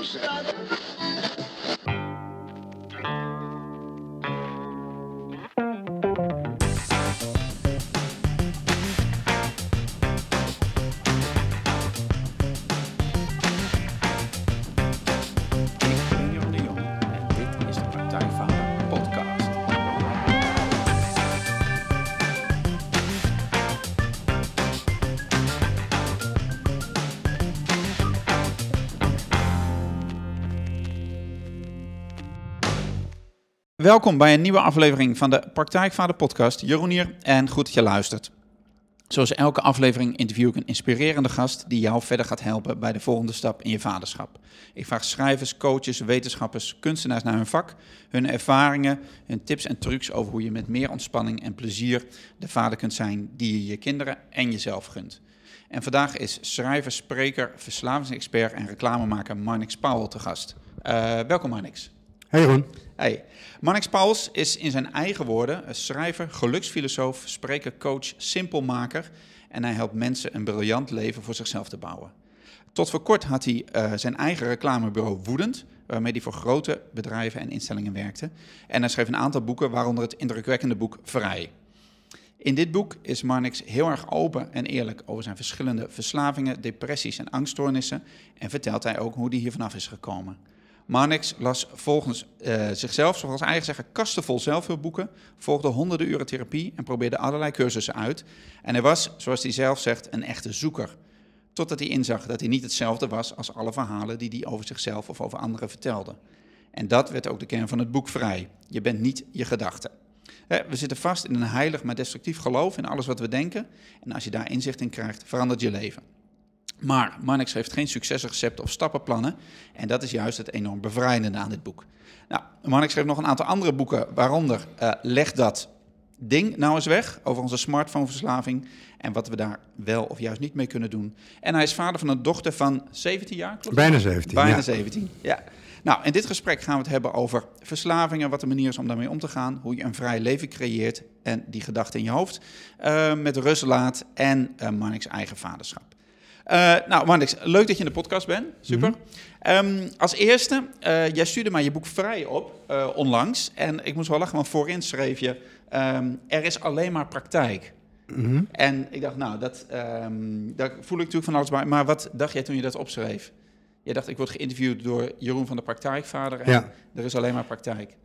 Ik Welkom bij een nieuwe aflevering van de Praktijkvader podcast. Jeroen hier en goed dat je luistert. Zoals elke aflevering interview ik een inspirerende gast die jou verder gaat helpen bij de volgende stap in je vaderschap. Ik vraag schrijvers, coaches, wetenschappers, kunstenaars naar hun vak, hun ervaringen, hun tips en trucs over hoe je met meer ontspanning en plezier de vader kunt zijn die je je kinderen en jezelf gunt. En vandaag is schrijver, spreker, verslavingsexpert en reclamemaker Marnix Powell te gast. Eh, welkom Marnix. Hey Jeroen. Hey. Marnix Pauwels is in zijn eigen woorden een schrijver, geluksfilosoof, spreker, coach, simpelmaker. En hij helpt mensen een briljant leven voor zichzelf te bouwen. Tot voor kort had hij eh, zijn eigen reclamebureau Woedend, waarmee hij voor grote bedrijven en instellingen werkte. En hij schreef een aantal boeken, waaronder het indrukwekkende boek Vrij. In dit boek is Marnix heel erg open en eerlijk over zijn verschillende verslavingen, depressies en angststoornissen. En vertelt hij ook hoe hij hier vanaf is gekomen. Marnix las volgens eh, zichzelf, zoals eigen zeggen, kastenvol zelfhulpboeken, volgde honderden uren therapie en probeerde allerlei cursussen uit. En hij was, zoals hij zelf zegt, een echte zoeker. Totdat hij inzag dat hij niet hetzelfde was als alle verhalen die hij over zichzelf of over anderen vertelde. En dat werd ook de kern van het boek Vrij. Je bent niet je gedachten. We zitten vast in een heilig maar destructief geloof in alles wat we denken. En als je daar inzicht in krijgt, verandert je leven. Maar Marnix heeft geen succesrecepten of stappenplannen. En dat is juist het enorm bevrijdende aan dit boek. Nou, Marnix schreef nog een aantal andere boeken, waaronder eh, Leg dat ding nou eens weg over onze smartphoneverslaving en wat we daar wel of juist niet mee kunnen doen. En hij is vader van een dochter van 17 jaar, klopt? Bijna 17. Bijna ja. 17, ja. Nou, in dit gesprek gaan we het hebben over verslavingen, wat de manier is om daarmee om te gaan, hoe je een vrij leven creëert en die gedachten in je hoofd, eh, met rust laat en uh, Marnix eigen vaderschap. Uh, nou, Marnix, leuk dat je in de podcast bent. Super. um, als eerste, uh, jij stuurde mij je boek Vrij op uh, onlangs. En ik moest wel lachen, want voorin schreef je... Um, er is alleen maar praktijk. Mm -hmm. En ik dacht, nou, dat, um, daar voel ik natuurlijk van alles bij. Maar wat dacht jij toen je dat opschreef? Je dacht, ik word geïnterviewd door Jeroen van de Praktijkvader. En Ja. er is alleen maar praktijk.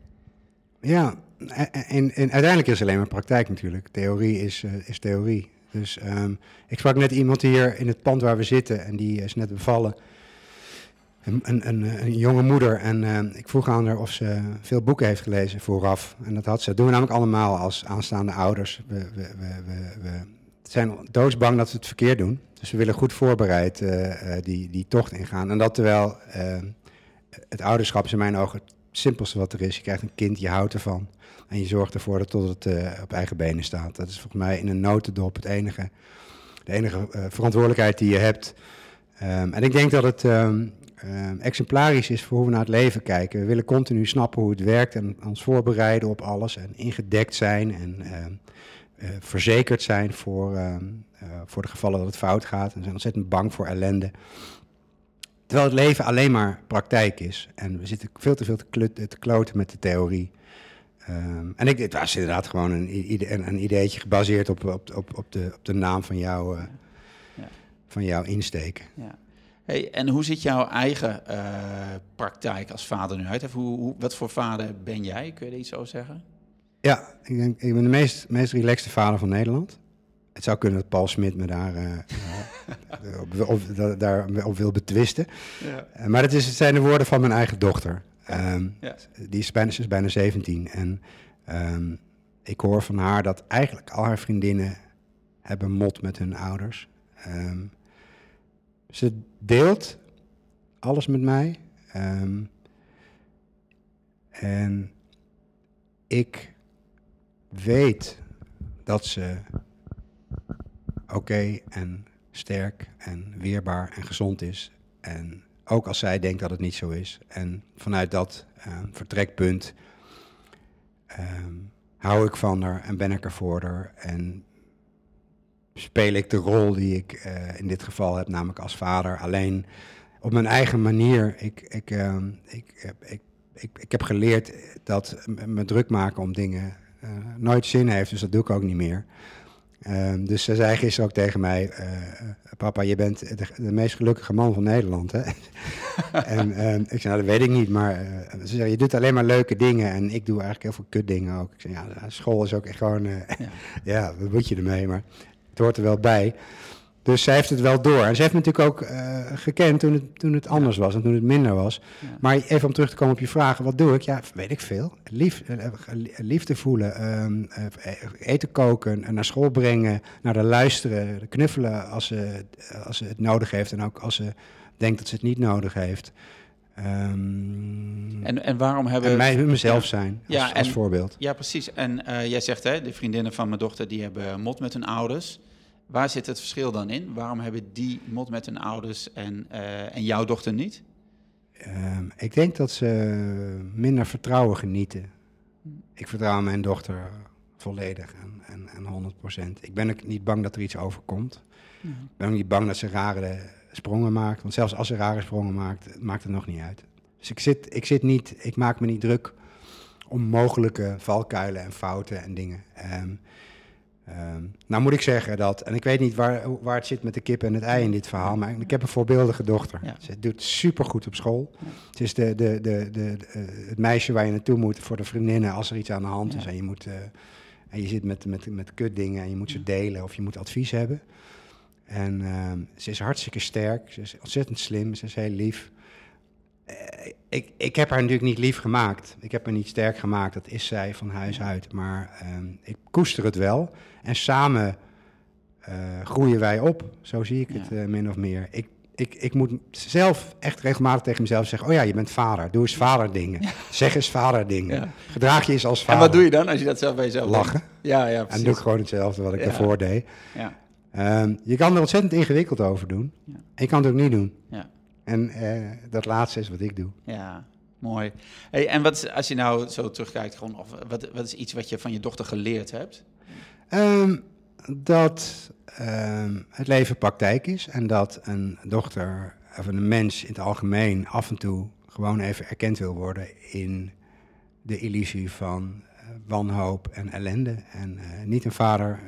Ja, en, en, en uiteindelijk is het alleen maar praktijk natuurlijk. Theorie is, uh, is theorie. Dus um, ik sprak net iemand hier in het pand waar we zitten en die is net bevallen. Een, een, een, een jonge moeder en uh, ik vroeg aan haar of ze veel boeken heeft gelezen vooraf. En dat had ze. Dat doen we namelijk allemaal als aanstaande ouders. We, we, we, we, zijn doodsbang dat we het verkeerd doen. Dus we willen goed voorbereid uh, uh, die, die tocht ingaan. En dat terwijl het ouderschap is in mijn ogen het simpelste wat er is. Je krijgt een kind, je houdt ervan. En je zorgt ervoor dat tot het uh, op eigen benen staat. Dat is volgens mij in een notendop het enige, de enige uh, verantwoordelijkheid die je hebt. Um, en ik denk dat het um, um, exemplarisch is voor hoe we naar het leven kijken. We willen continu snappen hoe het werkt en ons voorbereiden op alles. En ingedekt zijn en uh, verzekerd zijn voor, voor de gevallen dat het fout gaat. En zijn ontzettend bang voor ellende. Terwijl het leven alleen maar praktijk is. En we zitten veel te veel te, te kloten met de theorie. Um, en ik, het was inderdaad gewoon een, een, een ideetje gebaseerd op, op, op, op, de, op de naam van, jou, uh, ja. van jouw insteek. Ja. Hey, en hoe ziet jouw eigen uh, praktijk als vader nu uit? Hoe, hoe, wat voor vader ben jij? Kun je er iets over zeggen? Ja, ik, denk, ik ben de meest, meest relaxte vader van Nederland. Het zou kunnen dat Paul Smit me daar, uh, op, op, daar op wil betwisten. Ja. maar het, is, het zijn de woorden van mijn eigen dochter. Um, ja. Die is bijna, is bijna 17 en um, ik hoor van haar dat eigenlijk al haar vriendinnen hebben mot met hun ouders. Um, ze deelt alles met mij. en ik weet dat ze oké okay en sterk en weerbaar en gezond is. En ook als zij denkt dat het niet zo is. En vanuit dat uh, vertrekpunt um, hou ik van haar en ben ik er voor haar. En speel ik de rol die ik uh, in dit geval heb, namelijk als vader. Alleen op mijn eigen manier. Ik, ik, ehm, ik, ik, ik, ik heb geleerd dat me druk maken om dingen eh, nooit zin heeft, dus dat doe ik ook niet meer. Ehm, dus ze zei gisteren ook tegen mij: eh, Papa, je bent de, de meest gelukkige man van Nederland. Hè? en ehm, ik zei: Nou, dat weet ik niet. Maar eh, ze zei: Je doet alleen maar leuke dingen. En ik doe eigenlijk heel veel kutdingen ook. Ik zei: Ja, school is ook echt gewoon. eh, Ja. ja, wat moet je ermee? Maar het hoort er wel bij. Dus zij heeft het wel door. En ze heeft me natuurlijk ook eh, gekend toen het, toen het anders was en toen het minder was. Ja. Maar even om terug te komen op je vragen, wat doe ik? Ja, weet ik veel. Lief, eh, eh, liefde voelen, ehm, eh, eten koken, en naar school brengen, naar de luisteren, knuffelen als ze, als ze het nodig heeft en ook als ze denkt dat ze het niet nodig heeft. Ehm, En, en waarom hebben... en mij, mezelf zijn, als, Ja, als en- voorbeeld. Ja, precies. En jij zegt, hè, de vriendinnen van mijn dochter, die hebben mot met hun ouders. Waar zit het verschil dan in? Waarom hebben die mot met hun ouders en, eh, en jouw dochter niet? Ehm, ik denk dat ze minder vertrouwen genieten. Ik vertrouw mijn dochter volledig en, en, en 100% Ik ben ook niet bang dat er iets overkomt. Ik ben ook niet bang dat ze rare sprongen maakt. Want zelfs als ze rare sprongen maakt, maakt het nog niet uit. Dus ik zit, ik zit niet, ik maak me niet druk om mogelijke valkuilen en fouten en dingen. Ehm, ehm, nou moet ik zeggen dat, en ik weet niet waar, waar het zit met de kip en het ei in dit verhaal, maar ik heb een voorbeeldige dochter. Ja. Ze doet supergoed op school. Het is de, de, de, de, eh, het meisje waar je naartoe moet voor de vriendinnen als er iets aan de hand is en je moet... eh, en je zit met, met, met kutdingen en je moet ze delen of je moet advies hebben. En ehm, ze is hartstikke sterk, ze is ontzettend slim, ze is heel lief. Eh, ik, ik heb haar natuurlijk niet lief gemaakt. Ik heb haar niet sterk gemaakt, dat is zij van huis uit. Maar ehm, ik koester het wel. En samen eh, groeien wij op, zo zie ik het Ja. eh, min of meer. Ik, ik, ik moet zelf echt regelmatig tegen mezelf zeggen... oh ja, je bent vader, doe eens vaderdingen. Zeg eens vaderdingen. Ja. Gedraag je eens als En vader. wat doe je dan als je dat zelf bij jezelf denkt? Lachen. Ja, ja, En doe ik gewoon hetzelfde wat ik Ja. daarvoor deed. Ja, Ehm, je kan er ontzettend ingewikkeld over doen. Ja. En je kan het ook niet doen. ja, En eh, dat laatste is wat ik doe. ja. Mooi. Hey, en wat is, als je nou zo terugkijkt, gewoon, of, wat, wat is iets wat je van je dochter geleerd hebt? Ehm, dat ehm, het leven praktijk is en dat een dochter of een mens in het algemeen af en toe gewoon even erkend wil worden in de illusie van eh, wanhoop en ellende. En eh, niet een vader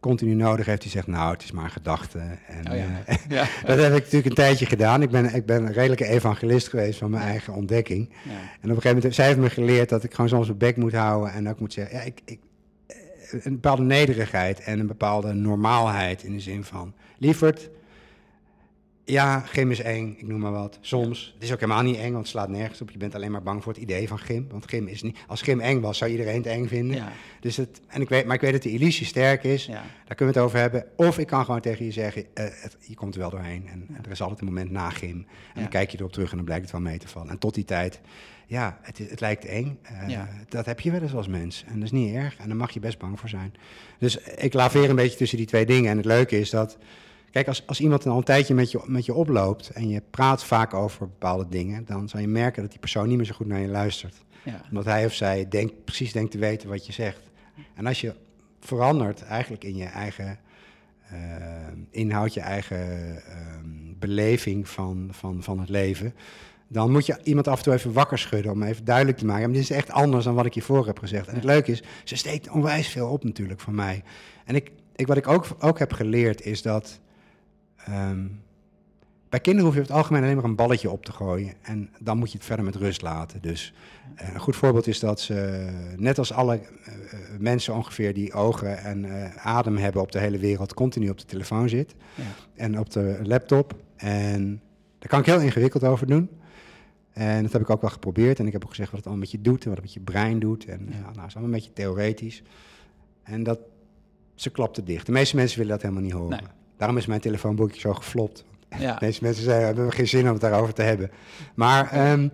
continu nodig heeft die zegt, nou, het is maar een gedachte. En, Oh ja. eh, Ja. dat heb ik natuurlijk een tijdje gedaan. Ik ben, ik ben een redelijke evangelist geweest van mijn eigen ontdekking. Ja. En op een gegeven moment, zij heeft me geleerd dat ik gewoon soms mijn bek moet houden en ook moet zeggen, ja, ik, ik, eh, een bepaalde nederigheid en een bepaalde normaalheid in de zin van, lieverd, ja, gym is eng, ik noem maar wat. Soms. Het is ook helemaal niet eng, want het slaat nergens op. Je bent alleen maar bang voor het idee van gym. Want gym is niet, als gym eng was, zou iedereen het eng vinden. Ja. Dus het, en ik weet, maar ik weet dat de illusie sterk is. Ja. Daar kunnen we het over hebben. Of ik kan gewoon tegen je zeggen, eh, het, je komt er wel doorheen. En, en er is altijd een moment na gym. En dan kijk je erop terug en dan blijkt het wel mee te vallen. En tot die tijd, ja, het, het lijkt eng. Eh. Dat heb je wel eens als mens. En dat is niet erg. En daar mag je best bang voor zijn. Dus ik laveer een beetje tussen die twee dingen. En het leuke is dat... Kijk, als, als iemand al een tijdje met je, met je oploopt... en je praat vaak over bepaalde dingen... dan zal je merken dat die persoon niet meer zo goed naar je luistert Ja. omdat hij of zij denkt, precies denkt te weten wat je zegt. En als je verandert eigenlijk in je eigen eh, inhoud, je eigen ehm, beleving van, van, van het leven, dan moet je iemand af en toe even wakker schudden om even duidelijk te maken. Maar dit is echt anders dan wat ik hiervoor heb gezegd. En het leuke is, ze steekt onwijs veel op natuurlijk van mij. En ik, ik, wat ik ook, ook heb geleerd is dat ehm, bij kinderen hoef je over het algemeen alleen maar een balletje op te gooien. En dan moet je het verder met rust laten. Dus eh, een goed voorbeeld is dat ze, net als alle eh, eh, mensen ongeveer die ogen en eh, adem hebben op de hele wereld, continu op de telefoon zit. Ja. En op de laptop. En daar kan ik heel ingewikkeld over doen. En dat heb ik ook wel geprobeerd. En ik heb ook gezegd wat het allemaal met je doet en wat het met je brein doet. En ja, nou, het is allemaal een beetje theoretisch. En dat, ze klapte dicht. De meeste mensen willen dat helemaal niet horen. Nee. Daarom is mijn telefoonboekje zo geflopt. Ja. De meeste mensen zeggen, we hebben geen zin om het daarover te hebben. Maar ehm,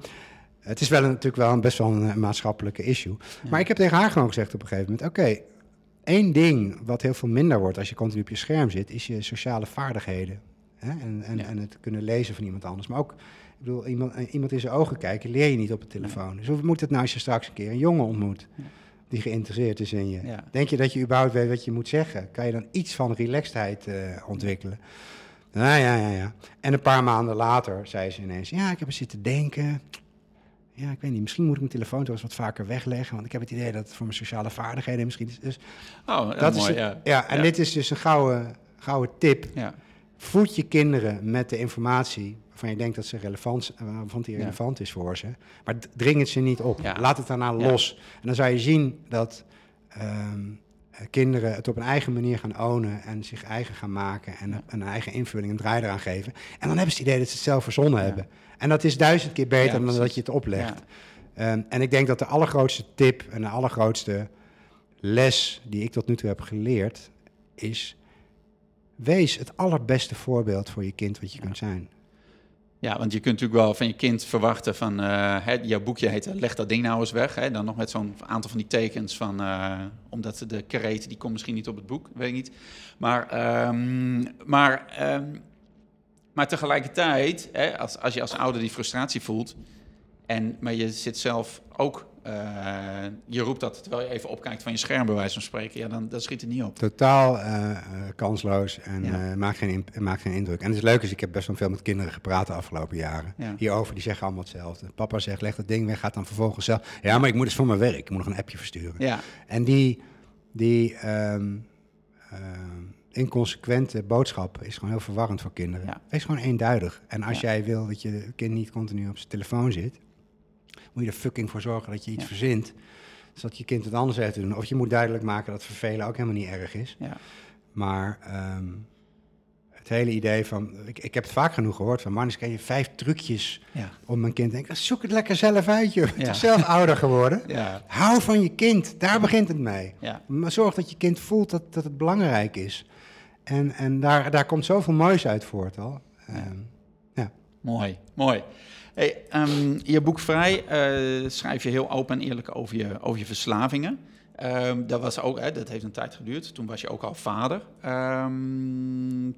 het is wel een, natuurlijk wel een, best wel een, eh, maatschappelijke issue. Maar ik heb tegen haar gewoon gezegd op een gegeven moment... oké, één ding wat heel veel minder wordt als je continu op je scherm zit... is je sociale vaardigheden. Hè? En, en, Ja. en het kunnen lezen van iemand anders. Maar ook, ik bedoel, iemand, eh, iemand in zijn ogen kijken leer je niet op de telefoon. Dus hoe moet het nou als je straks een keer een jongen ontmoet... die geïnteresseerd is in je? Ja. Denk je dat je überhaupt weet wat je moet zeggen? Kan je dan iets van relaxedheid eh, ontwikkelen? Ja, ja, ja, ja. En een paar maanden later zei ze ineens: Ja, ik heb eens zitten denken. Ja, ik weet niet, misschien moet ik mijn telefoon toch eens wat vaker wegleggen. Want ik heb het idee dat het voor mijn sociale vaardigheden misschien is. Dus Oh, dat mooi, is het- ja. ja. en Ja. dit is dus een gouden, gouden tip. Ja, Voed je kinderen met de informatie waarvan je denkt dat ze relevant, eh, waarvan die relevant is voor ze. Maar dring het ze niet op. Laat het daarna los. En dan zou je zien dat ehm, eh, kinderen het op een eigen manier gaan ownen en zich eigen gaan maken en een- eigen invulling en draai eraan geven. En dan hebben ze het idee dat ze het zelf verzonnen hebben. En dat is duizend keer beter dan dat je het oplegt. Ehm, en ik denk dat de allergrootste tip en de allergrootste les die ik tot nu toe heb geleerd is: wees het allerbeste voorbeeld voor je kind wat je kunt zijn. Ja, want je kunt natuurlijk wel van je kind verwachten van... eh, hè, jouw boekje heet eh, Leg dat ding nou eens weg. Hè? Dan nog met zo'n aantal van die tekens van... eh, omdat de kreet, die komt misschien niet op het boek, weet ik niet. Maar, ehm, maar, ehm, maar tegelijkertijd, hè, als, als je als ouder die frustratie voelt... En, maar je zit zelf ook... eh, je roept dat terwijl je even opkijkt van je scherm, bij wijze van spreken. Ja, dan dat schiet het niet op. Totaal eh, eh, kansloos en Ja. maakt, geen maakt geen indruk. En het is leuk is, ik heb best wel veel met kinderen gepraat de afgelopen jaren. Ja. Hierover, die zeggen allemaal hetzelfde. Papa zegt, leg dat ding weg, gaat dan vervolgens zelf. Ja, maar ik moet eens voor mijn werk, ik moet nog een appje versturen. Ja, En die, die ehm, ehm, inconsequente boodschap is gewoon heel verwarrend voor kinderen. Ja. Wees gewoon eenduidig. En als jij wil dat je kind niet continu op zijn telefoon zit, moet je er fucking voor zorgen dat je iets Ja. verzint. Zodat je kind het anders heeft te doen. Of je moet duidelijk maken dat vervelen ook helemaal niet erg is. ja, Maar ehm, het hele idee van... Ik, ik heb het vaak genoeg gehoord van... Eens kan je vijf trucjes ja, om mijn kind te denken... Zoek het lekker zelf uit. Je bent zelf ouder geworden? ja, Hou van je kind, daar begint het mee. ja. Maar zorg dat je kind voelt dat, dat het belangrijk is. En, en daar, daar komt zoveel moois uit voort al. Ehm, Mooi, mooi. Hey, ehm, je boek Vrij eh, schrijf je heel open en eerlijk over je, over je verslavingen. Ehm, dat, was ook, hè, dat heeft een tijd geduurd. Toen was je ook al vader. Ehm,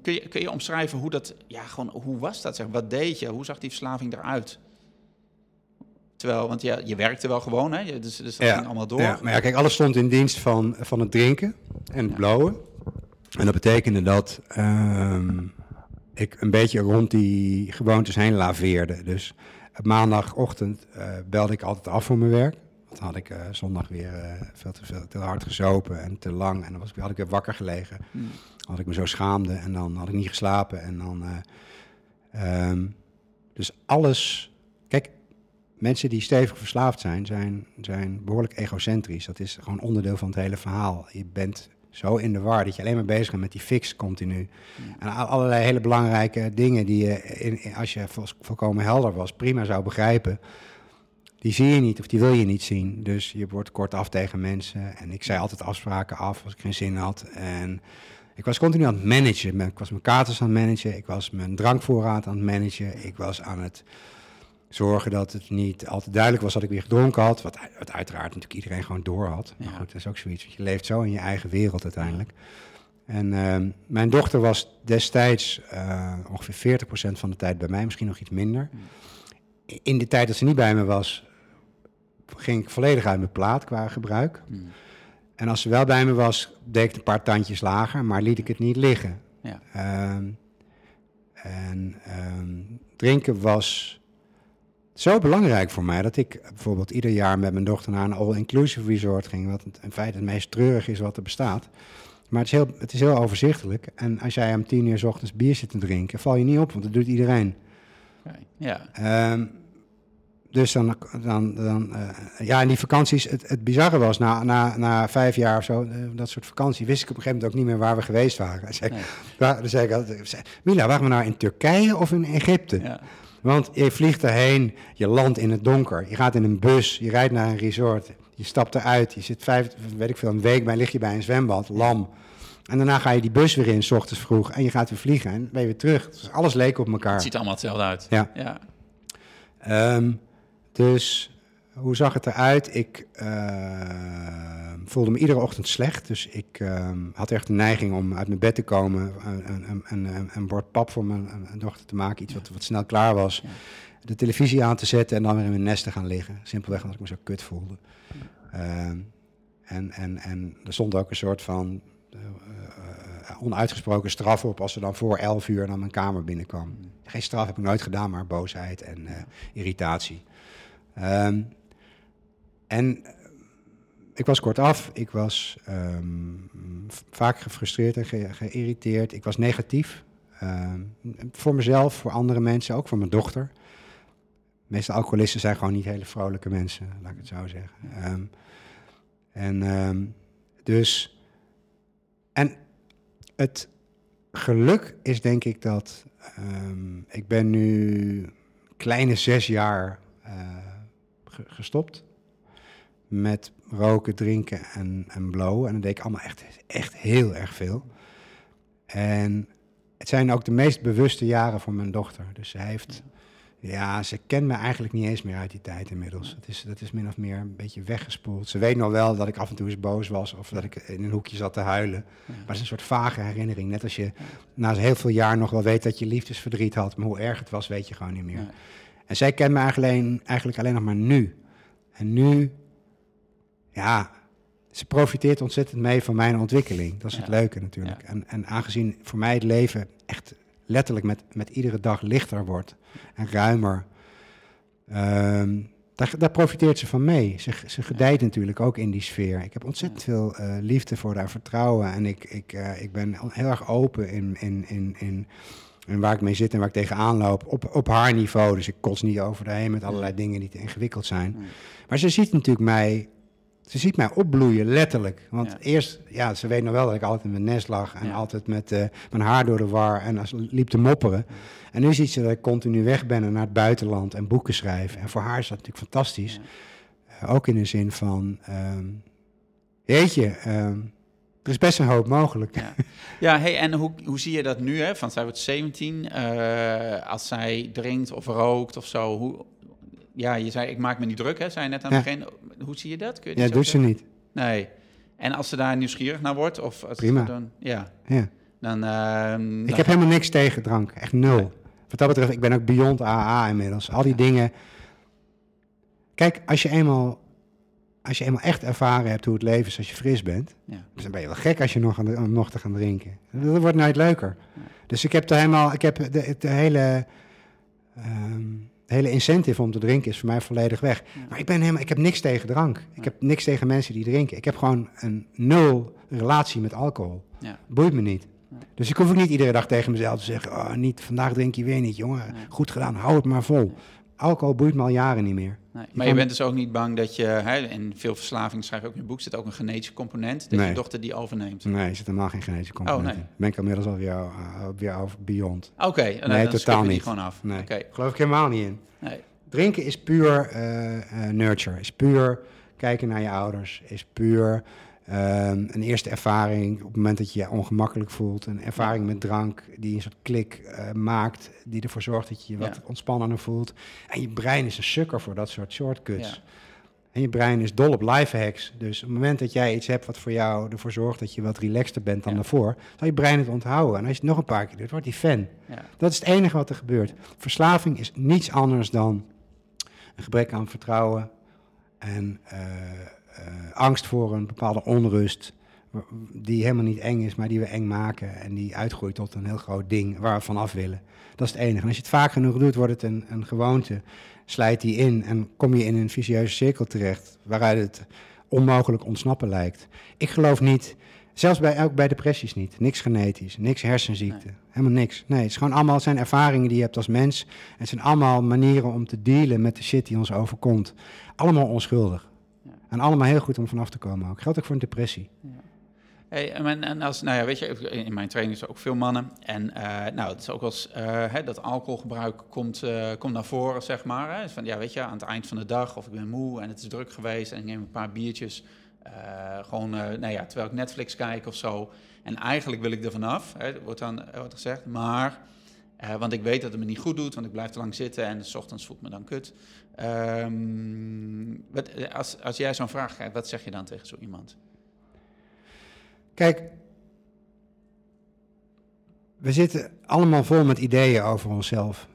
kun, je, kun je omschrijven hoe dat, ja, gewoon, hoe was dat? Zeg? Wat deed je? Hoe zag die verslaving eruit? Terwijl, want ja, je werkte wel gewoon, hè? Dus, dus dat ging allemaal door. Ja, maar ja, kijk, alles stond in dienst van, van het drinken en het Ja. blowen. En dat betekende dat ik een beetje rond die gewoontes heen laveerde. Dus maandagochtend eh, belde ik altijd af voor mijn werk. Want dan had ik eh, zondag weer eh, veel te, veel te hard gezopen en te lang. En dan was ik, had ik weer wakker gelegen. Hmm. Had ik me zo schaamde en dan had ik niet geslapen. En dan, eh, ehm, dus alles. Kijk, mensen die stevig verslaafd zijn, zijn, zijn behoorlijk egocentrisch. Dat is gewoon onderdeel van het hele verhaal. Je bent zo in de war dat je alleen maar bezig bent met die fix continu. En al- allerlei hele belangrijke dingen die je, in, in- als je vol- volkomen helder was, prima zou begrijpen. Die zie je niet of die wil je niet zien. Dus je wordt kortaf tegen mensen. En ik zei altijd afspraken af als ik geen zin had. En ik was continu aan het managen. Ik was mijn katers aan het managen. Ik was mijn drankvoorraad aan het managen. Ik was aan het zorgen dat het niet altijd duidelijk was dat ik weer gedronken had. Wat, wat uiteraard natuurlijk iedereen gewoon door had. Maar Ja. goed, dat is ook zoiets. want Je leeft zo in je eigen wereld uiteindelijk. En ehm, mijn dochter was destijds eh, ongeveer 40% van de tijd bij mij, misschien nog iets minder. In de tijd dat ze niet bij me was, ging ik volledig uit mijn plaat qua gebruik. Hmm. En als ze wel bij me was, deed ik een paar tandjes lager, maar liet ik het niet liggen. Ja. Ehm, en ehm, drinken was zo belangrijk voor mij dat ik bijvoorbeeld ieder jaar met mijn dochter naar een all-inclusive resort ging, wat in feite het meest treurig is wat er bestaat. Maar het is, heel, het is heel overzichtelijk. En als jij om tien uur 's ochtends bier zit te drinken, val je niet op, want dat doet iedereen. Ja, Ehm, dus dan, dan, dan eh, ja, en die vakanties, het, het bizarre was, na, na, na vijf jaar of zo, eh, dat soort vakantie, wist ik op een gegeven moment ook niet meer waar we geweest waren. Zei, Nee. waar- dan zei ik altijd, Mila, waren we nou in Turkije of in Egypte? ja, Want je vliegt erheen, je landt in het donker, je gaat in een bus, je rijdt naar een resort, je stapt eruit, je zit vijf, weet ik veel, een week bij, lig je bij een zwembad, lam. En daarna ga je die bus weer in, s ochtends vroeg, en je gaat weer vliegen en ben je weer terug. Dus alles leek op elkaar. het ziet allemaal hetzelfde uit. Ja. Ja, Ehm, dus hoe zag het eruit? Ik ehm, voelde me iedere ochtend slecht. Dus ik ehm, had echt de neiging om uit mijn bed te komen, een, een, een, een, een bord pap voor mijn een dochter te maken, iets wat, wat snel klaar was. Ja. De televisie aan te zetten en dan weer in mijn nest te gaan liggen. Simpelweg omdat ik me zo kut voelde. Ehm, en, en, en er stond ook een soort van eh, eh, onuitgesproken straf op als ze dan voor 11 uur naar mijn kamer binnenkwam. Geen straf heb ik nooit gedaan, maar boosheid en eh, irritatie. Ehm, en eh, ik was kortaf, ik was ehm, vaak gefrustreerd en ge- geïrriteerd. Ik was negatief. Ehm, voor mezelf, voor andere mensen, ook voor mijn dochter. De meeste alcoholisten zijn gewoon niet hele vrolijke mensen, laat ik het zo zeggen. Ehm, en dus. En het geluk is denk ik dat. ik ben nu kleine zes jaar ge- gestopt met roken, drinken en, en blowen. En dat deed ik allemaal echt, echt heel erg veel. En het zijn ook de meest bewuste jaren voor mijn dochter. Dus ze heeft... Ja, ze kent me eigenlijk niet eens meer uit die tijd inmiddels. Het is, dat is min of meer een beetje weggespoeld. Ze weet nog wel dat ik af en toe eens boos was of dat ik in een hoekje zat te huilen. Maar het is een soort vage herinnering. Net als je na heel veel jaar nog wel weet dat je liefdesverdriet had, maar hoe erg het was, weet je gewoon niet meer. Ja. En zij kent me eigenlijk alleen, eigenlijk alleen nog maar nu. En nu, ja, ze profiteert ontzettend mee van mijn ontwikkeling. Dat is het leuke natuurlijk. En, en aangezien voor mij het leven echt letterlijk met, met iedere dag lichter wordt en ruimer, ehm, daar, daar profiteert ze van mee. Ze, ze gedijt natuurlijk ook in die sfeer. Ik heb ontzettend veel eh, liefde voor haar vertrouwen en ik, ik, eh, ik ben heel erg open in, in, in, in, in waar ik mee zit en waar ik tegenaan loop op, op haar niveau. Dus ik kots niet over haar heen met allerlei dingen die te ingewikkeld zijn. Maar ze ziet natuurlijk mij, ze ziet mij opbloeien, letterlijk. Want Ja. eerst, ja, ze weet nog wel dat ik altijd in mijn nest lag en Ja. altijd met eh, mijn haar door de war en als, liep te mopperen. En nu ziet ze dat ik continu weg ben en naar het buitenland en boeken schrijf. En voor haar is dat natuurlijk fantastisch. Eh, ook in de zin van, ehm weet je, ehm, er is best een hoop mogelijk. Ja, ja hey, en hoe, hoe zie je dat nu? Hè? Van zij wordt 17, eh, als zij drinkt of rookt of zo. Hoe, ja, je zei, ik maak me niet druk, hè? Zei je net aan het Ja. begin. Hoe zie je dat? Kun je Ja, dat doet zo ze niet. Nee. En als ze daar nieuwsgierig naar wordt, of als Prima. Dan, ja, Ja. dan... ehm, Ik heb helemaal niks tegen drank, echt nul. Nee. Wat dat betreft, ik ben ook beyond AA inmiddels. Al die dingen. Kijk, als je eenmaal, als je eenmaal echt ervaren hebt hoe het leven is als je fris bent, Ja. dus dan ben je wel gek als je nog, aan nog te gaan drinken. Dat wordt nooit leuker. Dus ik heb er helemaal, ik heb de, de hele, ehm, de hele incentive om te drinken is voor mij volledig weg. Maar ik ben helemaal, ik heb niks tegen drank. Ik heb niks tegen mensen die drinken. Ik heb gewoon een nul relatie met alcohol. Ja. Boeit me niet. Dus ik hoef ook niet iedere dag tegen mezelf te zeggen: oh, niet, vandaag drink je weer niet, jongen. Goed gedaan, hou het maar vol. Alcohol boeit me al jaren niet meer. Nee. Maar je bent dus ook niet bang dat je, hè, in veel verslavingen schrijf je ook in je boek, zit ook een genetische component, dat Nee. je dochter die overneemt. Nee, er zit helemaal geen genetische component Oh, nee. Ben ik inmiddels alweer, uh, weer over beyond. Oké, en dan- Nee, dan totaal niet. gewoon af. Nee, Oké, geloof ik helemaal niet in. nee. Drinken is puur eh, nurture, is puur kijken naar je ouders, is puur ehm, een eerste ervaring op het moment dat je je ongemakkelijk voelt. Een ervaring met drank die een soort klik eh, maakt, die ervoor zorgt dat je je wat Ja. ontspannender voelt. En je brein is een sukker voor dat soort shortcuts. Ja. En je brein is dol op lifehacks. Dus op het moment dat jij iets hebt wat voor jou ervoor zorgt dat je wat relaxter bent dan Ja. daarvoor, zal je brein het onthouden. En als je het nog een paar keer doet, wordt die fan. Dat is het enige wat er gebeurt. Verslaving is niets anders dan een gebrek aan vertrouwen en eh, angst voor een bepaalde onrust. Die helemaal niet eng is, maar die we eng maken. En die uitgroeit tot een heel groot ding waar we vanaf willen. Dat is het enige. En als je het vaak genoeg doet, wordt het een, een gewoonte. Slijt die in en kom je in een vicieuze cirkel terecht. Waaruit het onmogelijk ontsnappen lijkt. Ik geloof niet, zelfs bij, ook bij depressies niet. Niks genetisch, niks hersenziekte. Helemaal niks. Nee, het is gewoon allemaal zijn ervaringen die je hebt als mens. En het zijn allemaal manieren om te dealen met de shit die ons overkomt. Allemaal onschuldig. Ja. En allemaal heel goed om vanaf te komen ook. Geldt ook voor een depressie. Hey, en, en als, nou ja, weet je, in mijn training zijn ook veel mannen. En eh, nou, het is ook eens eh, hè, dat alcoholgebruik komt, eh, komt naar voren, zeg maar. Hè. Dus Van, ja, weet je, aan het eind van de dag of ik ben moe en het is druk geweest en ik neem een paar biertjes. gewoon, nou ja, terwijl ik Netflix kijk of zo. En eigenlijk wil ik er vanaf, hè, wordt dan wordt gezegd. Maar, want ik weet dat het me niet goed doet, want ik blijf te lang zitten en s ochtends voelt me dan kut. Ehm, wat, als, als jij zo'n vraag krijgt, wat zeg je dan tegen zo iemand? Kijk, we zitten allemaal vol met ideeën over onszelf.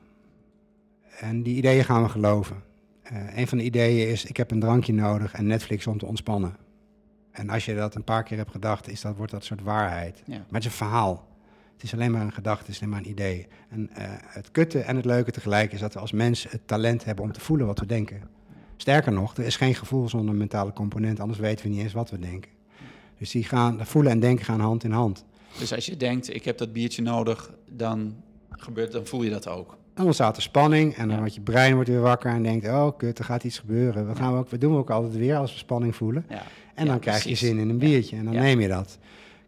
En die ideeën gaan we geloven. Eh, een van de ideeën is, ik heb een drankje nodig en Netflix om te ontspannen. En als je dat een paar keer hebt gedacht, is dat, wordt dat een soort waarheid. Ja. Maar het is een verhaal. Het is alleen maar een gedachte, het is alleen maar een idee. En eh, het kutte en het leuke tegelijk is dat we als mens het talent hebben om te voelen wat we denken. Sterker nog, er is geen gevoel zonder mentale component, anders weten we niet eens wat we denken. Dus die gaan, voelen en denken gaan hand in hand. Dus als je denkt, ik heb dat biertje nodig, dan, gebeurt, dan voel je dat ook. Dan ontstaat er spanning en dan Ja. wordt je brein wordt weer wakker en denkt, oh kut, er gaat iets gebeuren. Wat, gaan we, ook, wat doen we ook altijd weer als we spanning voelen? Ja. En Ja, dan krijg je zin in een biertje en dan neem je dat.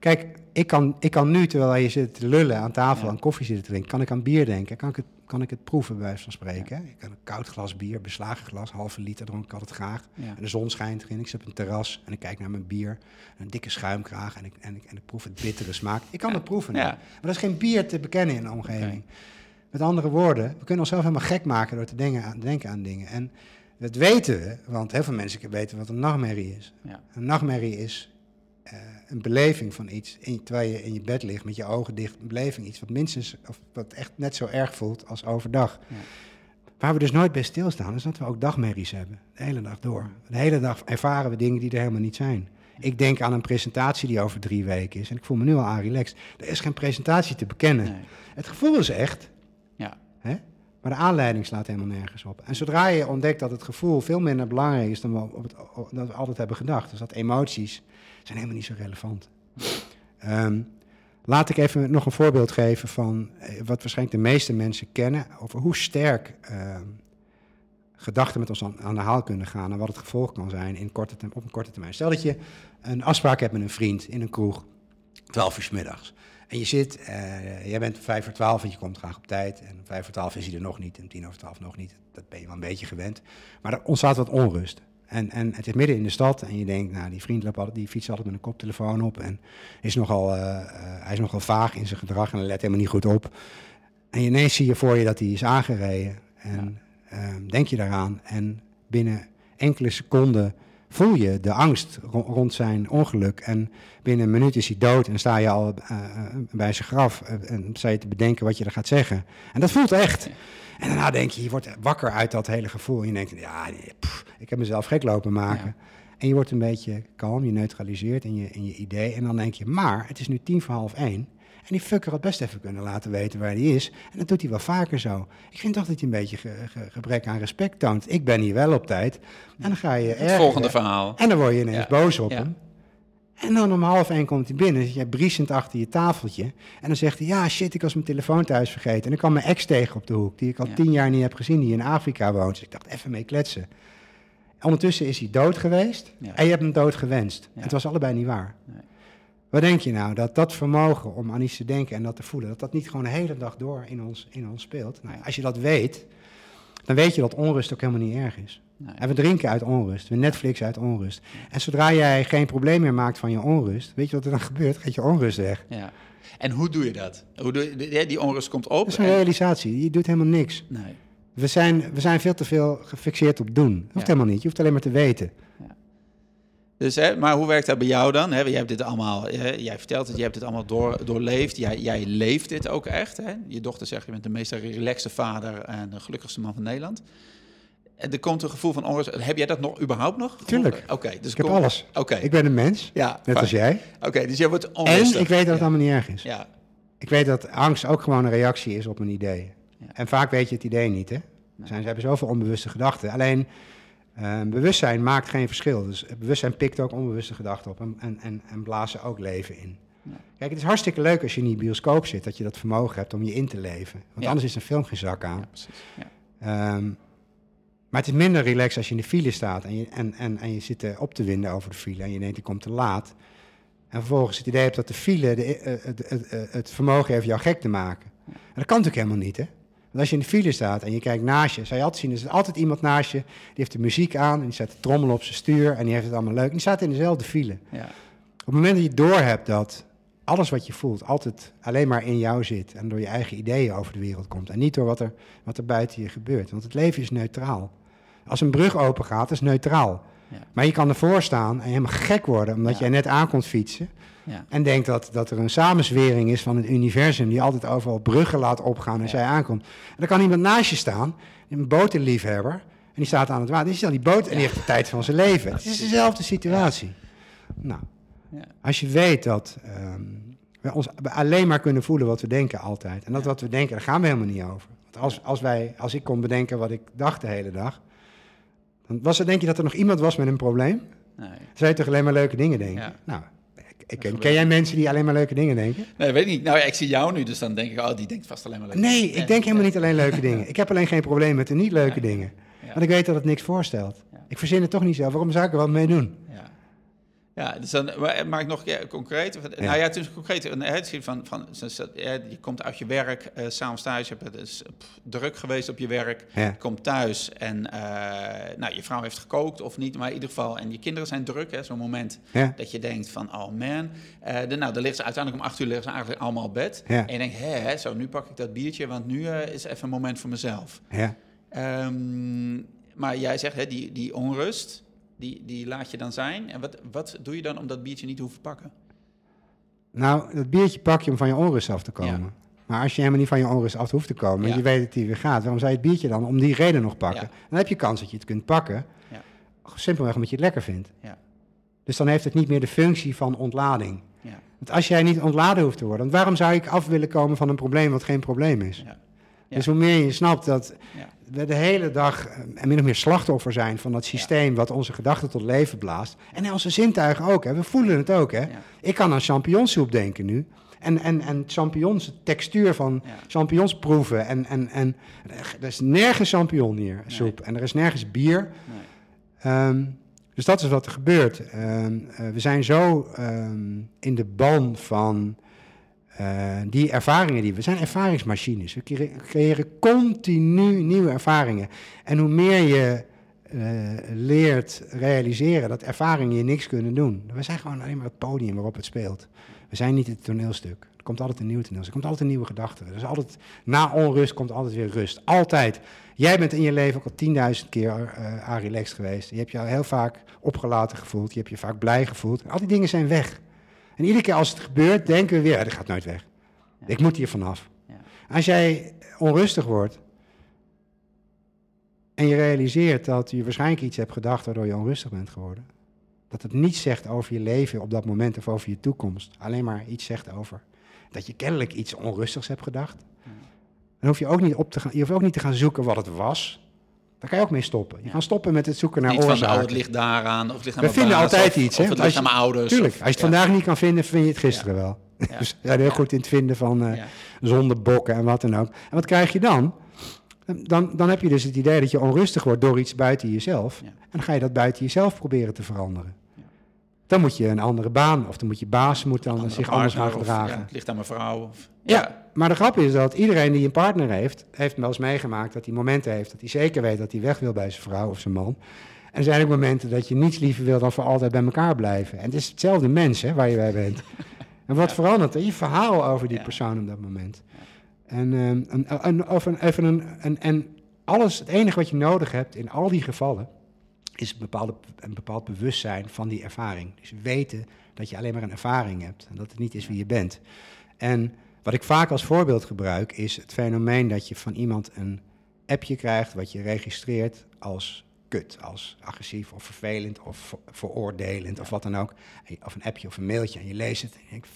Kijk, ik kan, ik kan nu, terwijl je zit te lullen aan tafel Ja. en koffie zit te drinken, kan ik aan bier denken. Kan ik het, kan ik het proeven, bij wijze van spreken. Ik kan een koud glas bier, beslagen glas, halve liter dronk ik altijd graag. En de zon schijnt erin, ik zit op een terras en ik kijk naar mijn bier. Een dikke schuimkraag en ik, en ik, en ik proef het bittere smaak. Ik kan het proeven. Maar er is geen bier te bekennen in de omgeving. Met andere woorden, we kunnen onszelf helemaal gek maken door te denken aan, denken aan dingen. En dat weten we, want heel veel mensen weten wat een nachtmerrie is. Een nachtmerrie is eh, een beleving van iets, in, terwijl je in je bed ligt met je ogen dicht, een beleving iets wat minstens, of wat echt net zo erg voelt als overdag. Ja. Waar we dus nooit bij stilstaan, is dat we ook dagmerries hebben, de hele dag door. De hele dag ervaren we dingen die er helemaal niet zijn. Ik denk aan een presentatie die over drie weken is en ik voel me nu al aan relaxed. Er is geen presentatie te bekennen. Nee. Het gevoel is echt, Ja. Hè? Maar de aanleiding slaat helemaal nergens op. En zodra je ontdekt dat het gevoel veel minder belangrijk is dan we, op het, o- dat we altijd hebben gedacht, dus dat emoties zijn helemaal niet zo relevant. Ehm, laat ik even nog een voorbeeld geven van eh, wat waarschijnlijk de meeste mensen kennen over hoe sterk ehm, gedachten met ons aan, aan de haal kunnen gaan en wat het gevolg kan zijn in korte op een korte termijn. Stel dat je een afspraak hebt met een vriend in een kroeg, 12 uur 's middags. En je zit, eh, jij bent vijf voor twaalf, want je komt graag op tijd. En vijf voor twaalf is hij er nog niet, en tien over twaalf nog niet. Dat ben je wel een beetje gewend. Maar er ontstaat wat onrust. En, en het is midden in de stad en je denkt, nou, die vriend loopt altijd, die fietst altijd met een koptelefoon op. En is nogal, eh, eh, hij is nogal vaag in zijn gedrag en let helemaal niet goed op. En ineens zie je voor je dat hij is aangereden. En ehm, denk je daaraan. En binnen enkele seconden voel je de angst ro- rond zijn ongeluk. En binnen een minuut is hij dood en sta je al eh, eh, bij zijn graf eh, en sta je te bedenken wat je er gaat zeggen. En dat voelt echt. En daarna denk je, je wordt wakker uit dat hele gevoel. En je denkt, ja, pff, ik heb mezelf gek lopen maken. En je wordt een beetje kalm, je neutraliseert in je, in je idee. En dan denk je, maar het is nu tien voor half één. En die fucker had best even kunnen laten weten waar hij is. En dat doet hij wel vaker zo. Ik vind toch dat hij een beetje ge- ge- gebrek aan respect toont. Ik ben hier wel op tijd. En dan ga je Het volgende verhaal. En dan word je ineens Ja, boos op ja. hem. En dan om half één komt hij binnen, zit jij briesend achter je tafeltje. En dan zegt hij, ja shit, ik was mijn telefoon thuis vergeten. En ik kwam mijn ex tegen op de hoek, die ik al Ja. tien jaar niet heb gezien, die in Afrika woont. Dus ik dacht, even mee kletsen. Ondertussen is hij dood geweest Ja. en je hebt hem dood gewenst. Ja. Het was allebei niet waar. Nee. Wat denk je nou, dat dat vermogen om aan iets te denken en dat te voelen, dat dat niet gewoon de hele dag door in ons, in ons speelt? Nou, als je dat weet, dan weet je dat onrust ook helemaal niet erg is. Nee. En we drinken uit onrust, we Netflix uit onrust. En zodra jij geen probleem meer maakt van je onrust, weet je wat er dan gebeurt? Gaat je onrust weg. Ja. En hoe doe je dat? Hoe doe je, die onrust komt op. Dat is een en- realisatie, je doet helemaal niks. nee. We zijn, we zijn veel te veel gefixeerd op doen. Dat hoeft Ja. helemaal niet, je hoeft alleen maar te weten. Dus, hè, maar hoe werkt dat bij jou dan? Hè? Jij hebt dit allemaal, hè, jij vertelt het, jij hebt dit allemaal door, doorleefd. Jij, jij leeft dit ook echt. Hè? Je dochter zegt, je bent de meest relaxte vader en de gelukkigste man van Nederland. En er komt een gevoel van onrust. Heb jij dat nog überhaupt nog? Tuurlijk. Oké, dus Ik heb alles. Oké, Ik ben een mens, ja, net fijn. als jij. Oké, dus jij wordt En onrustig. ik weet dat het ja. allemaal niet erg is. Ja, Ik weet dat angst ook gewoon een reactie is op een idee. Ja. En vaak weet je het idee niet, hè? Zijn, ze hebben zoveel onbewuste gedachten. Alleen, eh, bewustzijn maakt geen verschil. Dus bewustzijn pikt ook onbewuste gedachten op en, en, en, en blazen ook leven in. Ja. Kijk, het is hartstikke leuk als je in die bioscoop zit, dat je dat vermogen hebt om je in te leven. Want Ja. anders is een film geen zak aan. ja precies. Ehm, maar het is minder relaxed als je in de file staat en je, en, en, en je zit eh, op te winden over de file en je denkt, ik kom te laat. En vervolgens het idee hebt dat de file de, eh, het, het vermogen heeft jou gek te maken. En dat kan natuurlijk helemaal niet, hè? Want als je in de file staat en je kijkt naast je, zou je altijd zien, er zit altijd iemand naast je, die heeft de muziek aan en die staat te trommelen op zijn stuur en die heeft het allemaal leuk. En die staat in dezelfde file. Ja. Op het moment dat je doorhebt dat alles wat je voelt altijd alleen maar in jou zit en door je eigen ideeën over de wereld komt en niet door wat er, wat er buiten je gebeurt. Want het leven is neutraal. Als een brug open gaat, is neutraal. Ja. Maar je kan ervoor staan en helemaal gek worden omdat Ja. jij net aankomt fietsen Ja. en denkt dat, dat er een samenzwering is van het universum die altijd overal bruggen laat opgaan als Ja. jij aankomt. En dan kan iemand naast je staan, een botenliefhebber, en die staat aan het water. Die ziet al die boot en die heeft de tijd van zijn leven. Het is dezelfde situatie. Nou, Ja. als je weet dat ehm, we ons alleen maar kunnen voelen wat we denken altijd. En dat wat we denken, daar gaan we helemaal niet over. Want als, als, wij, als ik kon bedenken wat ik dacht de hele dag, dan was er, denk je dat er nog iemand was met een probleem? Nee. Dan zou je toch alleen maar leuke dingen denken? Ja. Nou, ik, ken, jij mensen die alleen maar leuke dingen denken? nee, weet ik niet. Nou ja, ik zie jou nu, dus dan denk ik, oh, die denkt vast alleen maar leuk. Nee, ik denk helemaal niet alleen leuke dingen. Ik heb alleen geen probleem met de niet leuke dingen. Want ik weet dat het niks voorstelt. Ik verzin het toch niet zelf. Waarom zou ik er wat mee doen? Ja. Dus dan maak ik nog ja, concreet. Nou ja, het is concreet. Een uitzicht van, van je komt uit je werk, eh s'avonds thuis, je hebt het is pff, druk geweest op je werk. Ja. Je komt thuis en eh, nou, je vrouw heeft gekookt of niet, maar in ieder geval. En je kinderen zijn druk, hè, zo'n moment Ja. dat je denkt van, oh man. Eh, de, nou, dan liggen ze uiteindelijk om acht uur liggen ze eigenlijk allemaal op bed. En je denkt, hè, zo, nu pak ik dat biertje, want nu eh, is even een moment voor mezelf. Ja. Ehm, maar jij zegt, hè, die, die onrust, die, die laat je dan zijn. En wat, wat doe je dan om dat biertje niet te hoeven pakken? Nou, dat biertje pak je om van je onrust af te komen. Ja. Maar als je helemaal niet van je onrust af hoeft te komen, en Ja. je weet dat die weer gaat, waarom zou je het biertje dan om die reden nog pakken? Ja. Dan heb je kans dat je het kunt pakken, Ja. simpelweg omdat je het lekker vindt. Ja. Dus dan heeft het niet meer de functie van ontlading. Ja. Want als jij niet ontladen hoeft te worden, waarom zou ik af willen komen van een probleem wat geen probleem is? Ja. Dus hoe meer je snapt dat. We de hele dag eh, min of meer slachtoffer zijn van dat systeem wat onze gedachten tot leven blaast. En onze zintuigen ook, hè. we voelen het ook. Hè. Ja. Ik kan aan champignonsoep denken nu. En, en, en champignons, de textuur van Ja. champignons proeven. En, en, en er is nergens champignon hier, soep. En er is nergens bier. Nee. Ehm, dus dat is wat er gebeurt. Ehm, eh, we zijn zo ehm, in de ban van eh, die ervaringen die we... Zijn ervaringsmachines. We cre- creëren continu nieuwe ervaringen. En hoe meer je eh, leert realiseren dat ervaringen je niks kunnen doen. We zijn gewoon alleen maar het podium waarop het speelt. We zijn niet het toneelstuk. Er komt altijd een nieuw toneelstuk. Er komt altijd een nieuwe gedachte. Er altijd, na onrust komt altijd weer rust. Altijd. Jij bent in je leven ook al tienduizend keer uh, relaxed geweest. Je hebt je al heel vaak opgelaten gevoeld. Je hebt je vaak blij gevoeld. Al die dingen zijn weg. En iedere keer als het gebeurt, denken we weer, "Ah, dat gaat nooit weg. Ja. Ik moet hier vanaf. Ja. Als jij onrustig wordt en je realiseert dat je waarschijnlijk iets hebt gedacht waardoor je onrustig bent geworden. Dat het niets zegt over je leven op dat moment of over je toekomst. Alleen maar iets zegt over dat je kennelijk iets onrustigs hebt gedacht. Dan hoef je ook niet op te gaan, je hoeft ook niet te gaan zoeken wat het was. Daar kan je ook mee stoppen. Je Ja. kan stoppen met het zoeken naar Niet van, oorzaken. oh, het ligt daaraan, of het ligt aan We vinden baas, altijd of, iets, Of hè? het Als ligt aan mijn ouders. Tuurlijk, of- als je het ja. vandaag niet kan vinden, vind je het gisteren wel. Ja. Dus zijn heel Ja. goed in het vinden van eh Ja. zondebokken en wat dan ook. En wat krijg je dan? dan? Dan heb je dus het idee dat je onrustig wordt door iets buiten jezelf. Ja. En dan ga je dat buiten jezelf proberen te veranderen. Ja. Dan moet je een andere baan of dan moet je baas moet dan zich anders gaan of, gedragen. ja, het ligt aan mijn vrouw. Of, Ja, maar de grap is dat iedereen die een partner heeft, heeft wel eens meegemaakt dat hij momenten heeft dat hij zeker weet dat hij weg wil bij zijn vrouw of zijn man. En er zijn ook momenten dat je niets liever wil dan voor altijd bij elkaar blijven. En het is hetzelfde mens hè, waar je bij bent. En wat Ja. verandert er? Je verhaal over die Ja. persoon op dat moment. En, ehm, en, en, of een, even een, en, en alles, het enige wat je nodig hebt in al die gevallen, is een, bepaalde, een bepaald bewustzijn van die ervaring. Dus weten dat je alleen maar een ervaring hebt en dat het niet is wie je bent. En wat ik vaak als voorbeeld gebruik, is het fenomeen dat je van iemand een appje krijgt wat je registreert als kut, als agressief of vervelend of ver- veroordelend of wat dan ook. Of een appje of een mailtje en je leest het en je denkt,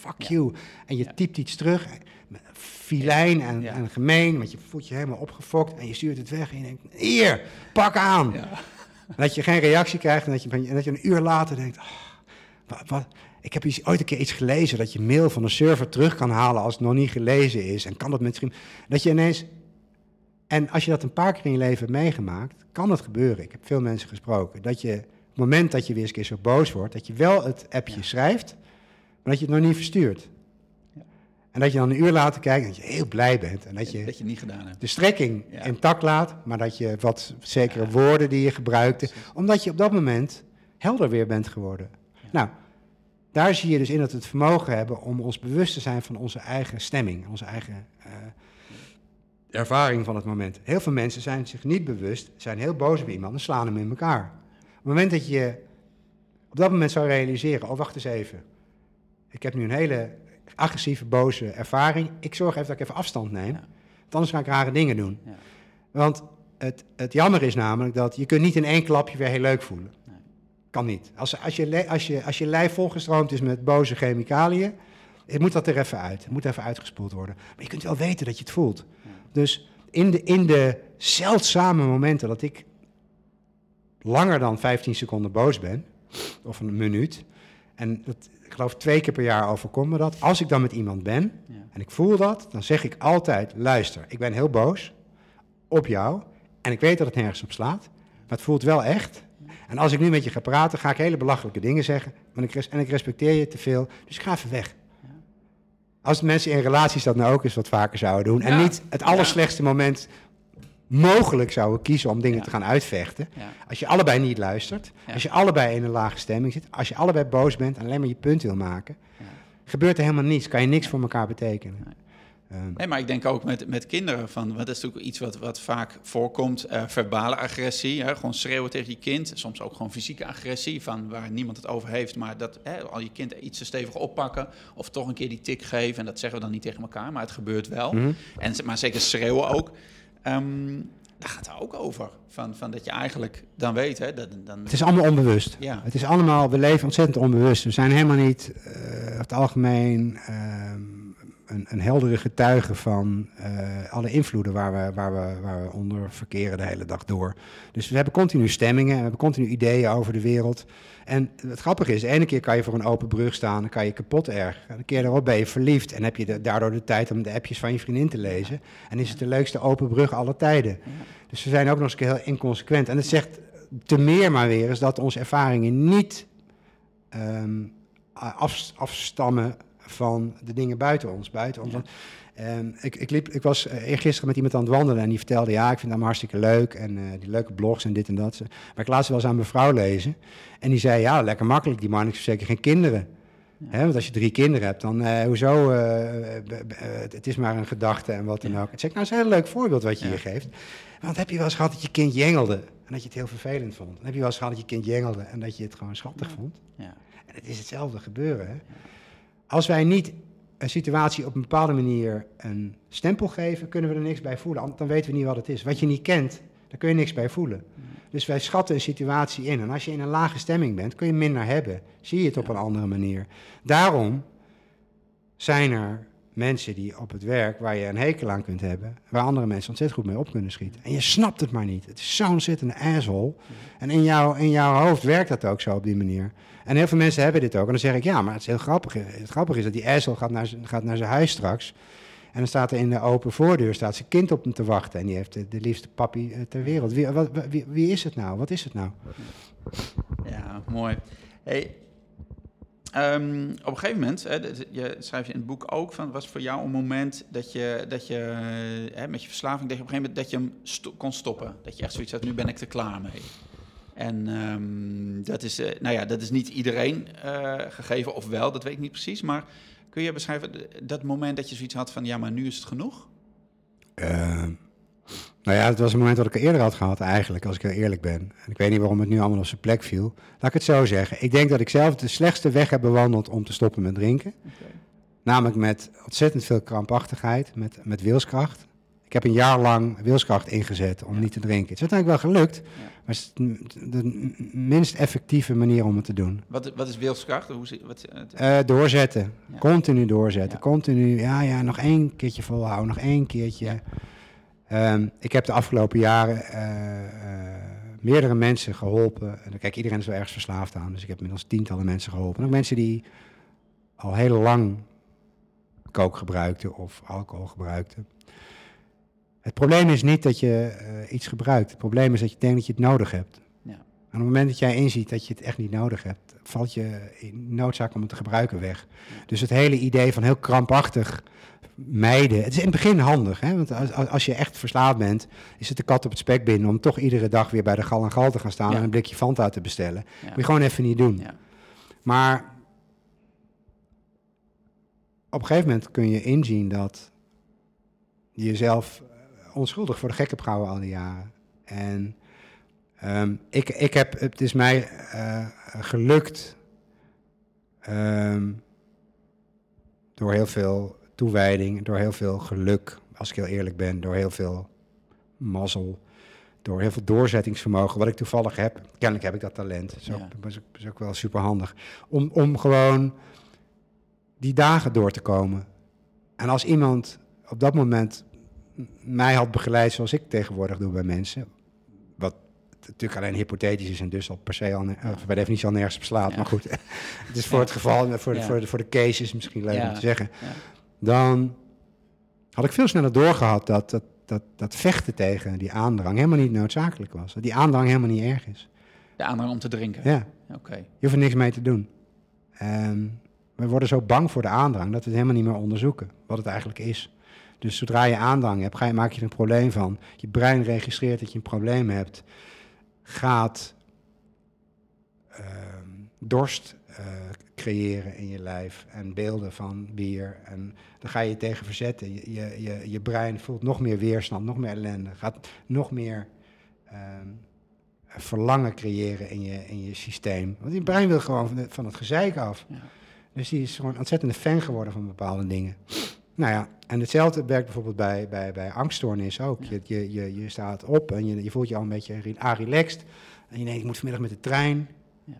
fuck Ja. you. En je Ja. typt iets terug, met filijn en, Ja. en gemeen, want je voelt je helemaal opgefokt en je stuurt het weg en je denkt, hier, pak aan. Dat je geen reactie krijgt en dat je, en dat je een uur later denkt, "Ah, wat, wat, ik heb iets, ooit een keer iets gelezen dat je mail van een server terug kan halen als het nog niet gelezen is. En kan dat misschien, dat je ineens, en als je dat een paar keer in je leven hebt meegemaakt, kan het gebeuren. Ik heb veel mensen gesproken, dat je, op het moment dat je weer eens een keer zo boos wordt, dat je wel het appje Ja. schrijft, maar dat je het nog niet verstuurt. Ja. En dat je dan een uur later kijkt en dat je heel blij bent. En dat je Dat je niet gedaan hebt. de strekking Ja. intact laat, maar dat je wat zekere woorden die je gebruikte, omdat je op dat moment helder weer bent geworden. Nou, daar zie je dus in dat we het vermogen hebben om ons bewust te zijn van onze eigen stemming, onze eigen eh, ervaring van het moment. Heel veel mensen zijn zich niet bewust, zijn heel boos op iemand en slaan hem in elkaar. Op het moment dat je op dat moment zou realiseren, oh wacht eens even, ik heb nu een hele agressieve, boze ervaring, ik zorg even dat ik even afstand neem, Ja. want anders ga ik rare dingen doen. Ja. Want het, het jammer is namelijk dat je kunt niet in één klapje weer heel leuk voelen. Kan niet. Als, als, je, als, je, als je lijf volgestroomd is met boze chemicaliën, het moet dat er even uit. Het moet even uitgespoeld worden. Maar je kunt wel weten dat je het voelt. Dus in de, in de zeldzame momenten dat ik langer dan 15 seconden boos ben, of een minuut, en dat, ik geloof twee keer per jaar overkomt me dat. Als ik dan met iemand ben Ja. en ik voel dat, dan zeg ik altijd: luister, ik ben heel boos op jou en ik weet dat het nergens op slaat, maar het voelt wel echt. En als ik nu met je ga praten, ga ik hele belachelijke dingen zeggen. Maar ik en ik respecteer je te veel, dus ik ga even weg. Als mensen in relaties dat nou ook eens wat vaker zouden doen. En Ja. niet het allerslechtste moment mogelijk zouden kiezen om dingen Ja. te gaan uitvechten. Ja. Als je allebei niet luistert, als je allebei in een lage stemming zit, als je allebei boos bent en alleen maar je punt wil maken, gebeurt er helemaal niets. Kan je niks voor elkaar betekenen. Nee, maar ik denk ook met, met kinderen, van, want dat is natuurlijk iets wat, wat vaak voorkomt. eh, verbale agressie, hè, gewoon schreeuwen tegen je kind. Soms ook gewoon fysieke agressie, van waar niemand het over heeft. Maar dat hè, al je kind iets te stevig oppakken of toch een keer die tik geven. En dat zeggen we dan niet tegen elkaar, maar het gebeurt wel. mhm. En, maar zeker schreeuwen ook. Ehm, daar gaat het ook over. Van, van dat je eigenlijk dan weet, hè, dat, dan, Het is allemaal onbewust. Ja. Het is allemaal, we leven ontzettend onbewust. We zijn helemaal niet over het algemeen ehm, een, een heldere getuige van eh, alle invloeden waar we, waar, we, waar we onder verkeren de hele dag door. Dus we hebben continu stemmingen, en we hebben continu ideeën over de wereld. En het grappige is, de ene keer kan je voor een open brug staan, dan kan je kapot erg. En een keer daarop ben je verliefd en heb je de- daardoor de tijd om de appjes van je vriendin te lezen. En is het de leukste open brug aller tijden. Dus we zijn ook nog eens heel inconsequent. En het zegt te meer maar weer is dat onze ervaringen niet ehm, af, afstammen van de dingen buiten ons. Buiten ons. Ja. Ehm, ik, ik, liep, ik was uh, eergisteren met iemand aan het wandelen en die vertelde... ja, ik vind allemaal hartstikke leuk en eh, die leuke blogs en dit en dat. Maar ik laat ze wel eens aan mijn vrouw lezen. En die zei, ja, lekker makkelijk, die man, ik heb zeker geen kinderen. Want als je drie kinderen hebt, dan eh, hoezo, eh, eh, eh, het is maar een gedachte en wat dan Ja. ook. Het zeg, nou, dat is een heel leuk voorbeeld wat je hier geeft. Want heb je wel eens gehad dat je kind jengelde en dat je het heel vervelend vond? Dan heb je wel eens gehad dat je kind jengelde en dat je het gewoon schattig vond? Ja. En het is hetzelfde gebeuren. Hè? Als wij niet een situatie op een bepaalde manier een stempel geven, kunnen we er niks bij voelen. Want Dan weten we niet wat het is. Wat je niet kent, daar kun je niks bij voelen. Dus wij schatten een situatie in. En als je in een lage stemming bent, kun je minder hebben. Zie je het op een andere manier. Daarom zijn er mensen die op het werk, waar je een hekel aan kunt hebben, waar andere mensen ontzettend goed mee op kunnen schieten. En je snapt het maar niet. Het is zo'n ontzettende asshole. En in, jou, in jouw hoofd werkt dat ook zo op die manier. En heel veel mensen hebben dit ook. En dan zeg ik, ja, maar het is heel grappig. Het grappige is dat die asshole gaat naar, gaat naar zijn huis straks. En dan staat er in de open voordeur staat zijn kind op hem te wachten. En die heeft de, liefste papi eh, ter wereld. Wie, wat, wie, is het nou? Wat is het nou? Ja, mooi. Hey, ehm, op een gegeven moment, hè, je schrijft in het boek ook van, was voor jou een moment dat je, dat je hè, met je verslaving, dat je op een gegeven moment dat je hem kon stoppen. Dat je echt zoiets had, nu ben ik er klaar mee. En ehm, dat, is, eh, nou ja, dat is niet iedereen eh, gegeven, of wel, dat weet ik niet precies. Maar kun je beschrijven dat moment dat je zoiets had van, ja, maar nu is het genoeg? Eh, nou ja, het was een moment dat ik eerder had gehad eigenlijk, als ik heel eerlijk ben. En ik weet niet waarom het nu allemaal op zijn plek viel. Laat ik het zo zeggen. Ik denk dat ik zelf de slechtste weg heb bewandeld om te stoppen met drinken. Namelijk met ontzettend veel krampachtigheid, met, met wilskracht. Ik heb een jaar lang wilskracht ingezet om Ja. niet te drinken. Het is uiteindelijk wel gelukt, maar het is de minst effectieve manier om het te doen. Wat, wat is wilskracht? Hoe, wat, het- Eh, doorzetten. Ja. Continu doorzetten. Ja. Continu, ja, ja, nog één keertje volhouden, nog één keertje. Ehm, ik heb de afgelopen jaren eh, eh, meerdere mensen geholpen. En kijk, iedereen is wel ergens verslaafd aan. Dus ik heb inmiddels tientallen mensen geholpen. En ook mensen die al heel lang kook gebruikten of alcohol gebruikten. Het probleem is niet dat je eh, iets gebruikt. Het probleem is dat je denkt dat je het nodig hebt. Ja. En op het moment dat jij inziet dat je het echt niet nodig hebt, valt je noodzaak om het te gebruiken weg. Dus het hele idee van heel krampachtig mijden. Het is in het begin handig, hè? want als, als- je echt verslaafd bent, is het de kat op het spek binden om toch iedere dag weer bij de gal en gal te gaan staan Ja. en een blikje Fanta te bestellen. ja. Moet je gewoon even niet doen. Ja. Maar op een gegeven moment kun je inzien dat je jezelf onschuldig voor de gek hebt gehouden al die jaren. En ehm, ik, ik heb, het is mij eh, gelukt ehm, door heel veel toewijding, door heel veel geluk, als ik heel eerlijk ben, door heel veel mazzel, door heel veel doorzettingsvermogen, wat ik toevallig heb. Kennelijk heb ik dat talent. Dat is ook, Ja. is ook, dat is ook wel super handig. Om, om gewoon die dagen door te komen. En als iemand op dat moment mij had begeleid zoals ik tegenwoordig doe bij mensen, wat natuurlijk alleen hypothetisch is en dus al per se al, bij definitie al nergens op slaat, Ja. maar goed, het is voor het geval, voor, de, voor, de, voor de case is het misschien leuk om te zeggen, dan had ik veel sneller doorgehad dat, dat, dat, dat vechten tegen die aandrang helemaal niet noodzakelijk was. Dat die aandrang helemaal niet erg is. De aandrang om te drinken. Ja, Oké. je hoeft er niks mee te doen. En we worden zo bang voor de aandrang dat we het helemaal niet meer onderzoeken wat het eigenlijk is. Dus zodra je aandrang hebt, ga je, maak je er een probleem van. Je brein registreert dat je een probleem hebt. Gaat ehm, dorst eh, creëren in je lijf en beelden van bier. En dan ga je je tegen verzetten. Je, je, je, je brein voelt nog meer weerstand, nog meer ellende. Gaat nog meer ehm, verlangen creëren in je, in je systeem. Want je brein wil gewoon van, de- van het gezeik af. Ja. Dus die is gewoon ontzettend fan geworden van bepaalde dingen. Nou ja, en hetzelfde werkt bijvoorbeeld bij, bij, bij angststoornis ook. Je, je, je, je staat op en je, je voelt je al een beetje re- relaxed. En je denkt, ik moet vanmiddag met de trein. Ja.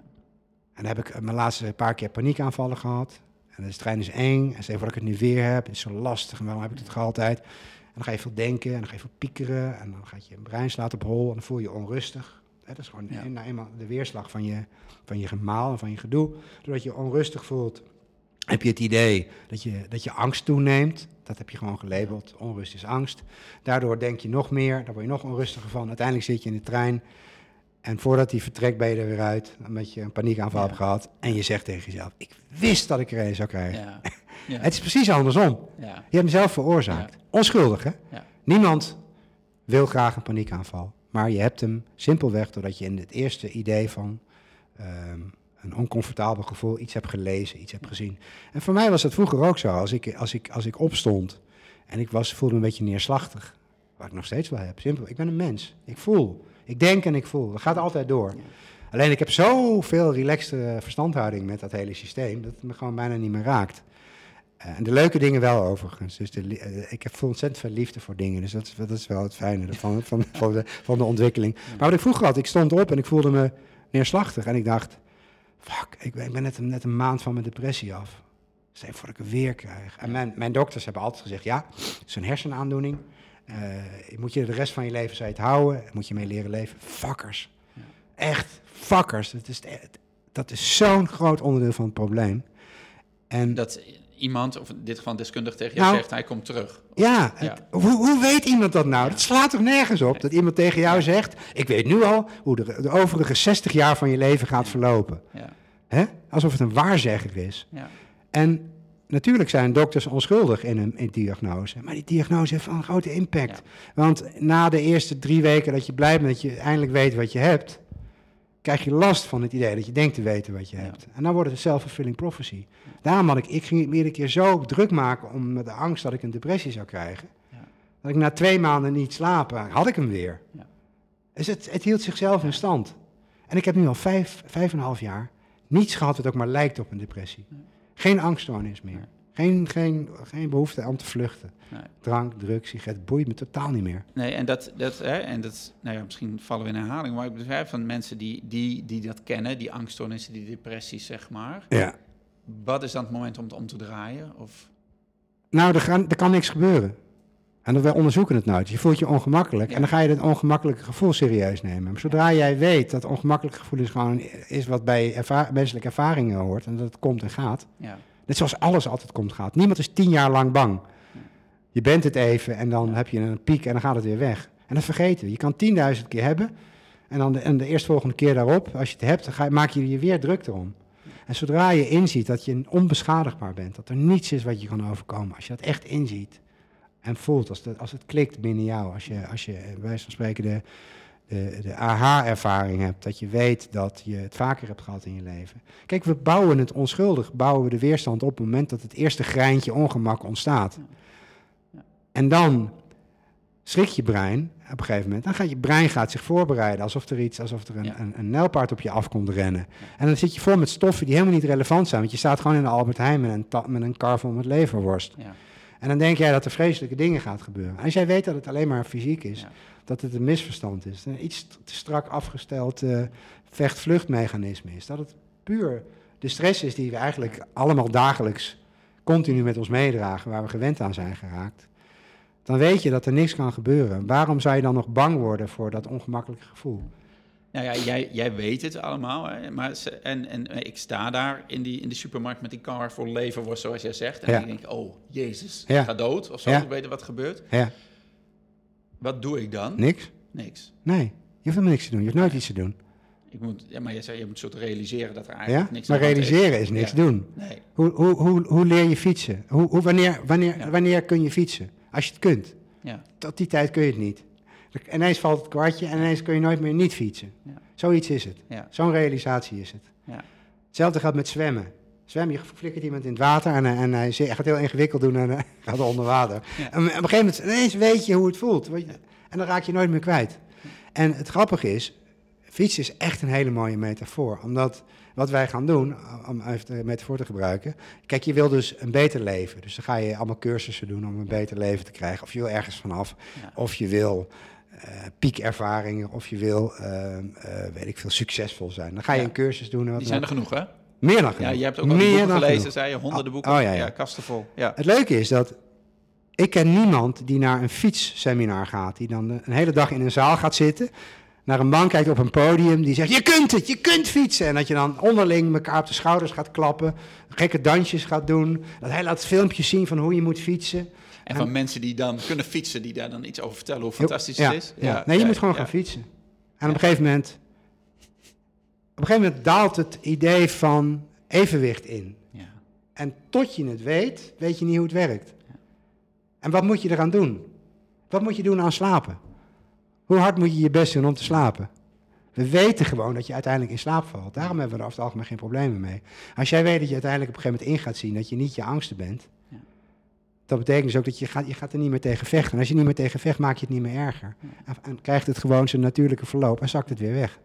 En dan heb ik eh, mijn laatste paar keer paniekaanvallen gehad. En de trein is eng. En voor dat ik het nu weer heb. Het is zo lastig. En waarom heb ik het altijd? En dan ga je veel denken en dan ga je veel piekeren. En dan gaat je brein slaat op hol en dan voel je je onrustig. Dat is gewoon Ja. nou eenmaal de weerslag van je, van je gemaal en van je gedoe. Doordat je onrustig voelt, heb je het idee dat je, dat je angst toeneemt. Dat heb je gewoon gelabeld. Onrust is angst. Daardoor denk je nog meer, daar word je nog onrustiger van. Uiteindelijk zit je in de trein. En voordat die vertrekt ben je er weer uit, omdat je een paniekaanval Ja. hebt gehad. En je zegt tegen jezelf, ik wist dat ik er een zou krijgen. Ja. Ja. Het is precies andersom. ja. Je hebt hem zelf veroorzaakt. Onschuldig, hè? Ja. Niemand wil graag een paniekaanval. Maar je hebt hem simpelweg doordat je in het eerste idee van ehm, een oncomfortabel gevoel iets hebt gelezen, iets hebt gezien. En voor mij was dat vroeger ook zo. Als ik, als ik, als ik opstond en ik was, voelde me een beetje neerslachtig. Wat ik nog steeds wel heb. Simpel. Ik ben een mens. Ik voel. Ik denk en ik voel. Dat gaat altijd door. Alleen ik heb zoveel relaxte verstandhouding met dat hele systeem. dat het me gewoon bijna niet meer raakt. Eh, en de leuke dingen wel overigens. Dus de, eh, ik heb ontzettend veel liefde voor dingen. Dus dat is, dat is wel het fijne van, van, van, de, van de ontwikkeling. Maar wat ik vroeger had, ik stond op en ik voelde me neerslachtig. En ik dacht, fuck, ik ben, ik ben net, een- net een maand van mijn depressie af. Stel je voor dat ik het weer krijg. En mijn, mijn dokters hebben altijd gezegd, ja, het is een hersenaandoening. Eh, moet je de rest van je leven je het houden. Moet je mee leren leven. Fuckers. Echt, fuckers. Dat is, dat is zo'n groot onderdeel van het probleem. En Dat iemand, of in dit geval een deskundige tegen jou Nou, zegt, hij komt terug. Ja, hoe, hoe weet iemand dat nou? Ja. Dat slaat toch nergens op? Dat iemand tegen jou zegt: Ik weet nu al hoe de, de overige 60 jaar van je leven gaat verlopen. Ja. Hè? Alsof het een waarzegger is. Ja. En natuurlijk zijn dokters onschuldig in een in diagnose. Maar die diagnose heeft wel een grote impact. Want na de eerste drie weken dat je blij bent dat je eindelijk weet wat je hebt, krijg je last van het idee dat je denkt te weten wat je Ja. hebt. En dan wordt het een self-fulfilling prophecy. Daarom had ik, ik ging me iedere keer zo druk maken om met de angst dat ik een depressie zou krijgen. Ja. Dat ik na twee maanden niet slapen, had ik hem weer. Ja. Dus het, het hield zichzelf in stand. En ik heb nu al vijf, vijf en een half jaar niets gehad wat ook maar lijkt op een depressie. Geen angststoornis meer. Geen, geen, geen behoefte om te vluchten. Nee. Drank, drugs, sigaret, boeit me totaal niet meer. Nee, en dat, dat, hè, en dat, nou ja, misschien vallen we in herhaling, maar ik begrijp van mensen die, die, die dat kennen, die angststoornissen, die depressies, zeg maar. Ja. Wat is dan het moment om het om te draaien? Of, Nou, er, gaan, er kan niks gebeuren. En dan- wij onderzoeken het nooit. Je voelt je ongemakkelijk. Ja. En dan ga je dat ongemakkelijke gevoel serieus nemen. Maar zodra jij weet dat ongemakkelijk gevoel is gewoon is wat bij erva- menselijke ervaringen hoort. En dat het komt en gaat. ja, Net zoals alles altijd komt gaat. Niemand is tien jaar lang bang. Je bent het even en dan heb je een piek en dan gaat het weer weg. En dat vergeten we. Je kan tienduizend keer hebben. En dan de, en de eerstvolgende keer daarop, als je het hebt, dan ga, maak je je weer druk erom. En zodra je inziet dat je onbeschadigbaar bent, dat er niets is wat je kan overkomen, als je dat echt inziet en voelt, als, dat, als het klikt binnen jou, als je, als je bij wijze van spreken de, de, de aha-ervaring hebt, dat je weet dat je het vaker hebt gehad in je leven. Kijk, we bouwen het onschuldig, bouwen we de weerstand op op het moment dat het eerste greintje ongemak ontstaat. Ja. En dan schrik je brein op een gegeven moment. Dan gaat je brein gaat zich voorbereiden alsof er iets, alsof er een, Ja. een, een nijlpaard op je af komt rennen. En dan zit je vol met stoffen die helemaal niet relevant zijn, want je staat gewoon in de Albert Heijn met een, met een kar vol met leverworst. ja, En dan denk jij dat er vreselijke dingen gaat gebeuren. Als jij weet dat het alleen maar fysiek is, Ja. dat het een misverstand is, een iets te strak afgesteld eh, vecht-vluchtmechanisme is, dat het puur de stress is die we eigenlijk allemaal dagelijks continu met ons meedragen, waar we gewend aan zijn geraakt, dan weet je dat er niks kan gebeuren. Waarom zou je dan nog bang worden voor dat ongemakkelijke gevoel? Nou ja, jij, jij weet het allemaal. Hè? Maar ze- en, en ik sta daar in, die, in de supermarkt met die car voor leverworst, zoals jij zegt. En Ja. ik denk, oh, jezus, Ja. ik ga dood of zo. Ja. Ik weet wat er gebeurt. Ja, Wat doe ik dan? niks? Niks. Nee, je hoeft helemaal niks te doen. Je hoeft nooit iets te doen. Ik moet, ja, maar je zei, je moet soort realiseren dat er eigenlijk niks Maar realiseren is niks doen. Nee. Hoe, hoe, hoe, hoe leer je fietsen? Hoe, hoe, wanneer, wanneer, wanneer kun je fietsen? Als je het kunt. Ja. Tot die tijd kun je het niet. Er- Ineens valt het kwartje en ineens kun je nooit meer niet fietsen. Ja. Zoiets is het. Ja. Zo'n realisatie is het. Ja. Hetzelfde gaat met zwemmen. Zwemmen, je flikkert iemand in het water en, hij- en hij hij gaat heel ingewikkeld doen en hij gaat onder water. En op een gegeven moment ineens weet je hoe het voelt. En dan raak je nooit meer kwijt. En het grappige is, fietsen is echt een hele mooie metafoor. Omdat wat wij gaan doen, om even de metafoor te gebruiken. Kijk, je wil dus een beter leven. Dus dan ga je allemaal cursussen doen om een beter leven te krijgen. Of je wil ergens vanaf. Ja. Of je wil eh, piekervaringen. Of je wil, eh, eh, weet ik veel, succesvol zijn. Dan ga je Ja. een cursus doen. En wat Die zijn er genoeg, hè? Meer dan Ja, genoeg. je hebt ook al boeken gelezen, genoeg. zei je, honderden boeken. Oh, ja, ja. kasten vol. Ja. Het leuke is dat ik ken niemand die naar een fietsseminar gaat. Die dan een hele dag in een zaal gaat zitten. Naar een man kijkt op een podium. Die zegt, je kunt het, je kunt fietsen. En dat je dan onderling elkaar op de schouders gaat klappen. Gekke dansjes gaat doen. Dat hij laat filmpjes zien van hoe je moet fietsen. En van mensen die dan kunnen fietsen, die daar dan iets over vertellen hoe fantastisch ja, het is. Ja. Nee, je moet gewoon ja. gaan fietsen. En op een gegeven moment... Op een gegeven moment daalt het idee van evenwicht in. Ja. En tot je het weet, weet je niet hoe het werkt. En wat moet je eraan doen? Wat moet je doen aan slapen? Hoe hard moet je je best doen om te slapen? We weten gewoon dat je uiteindelijk in slaap valt. Daarom hebben we er over het algemeen geen problemen mee. Als jij weet dat je uiteindelijk op een gegeven moment in gaat zien dat je niet je angsten bent, Ja. Dat betekent dus ook dat je gaat, je gaat er niet meer tegen vechten. En als je niet meer tegen vecht, maak je het niet meer erger. En, en krijgt het gewoon zijn natuurlijke verloop en zakt het weer weg.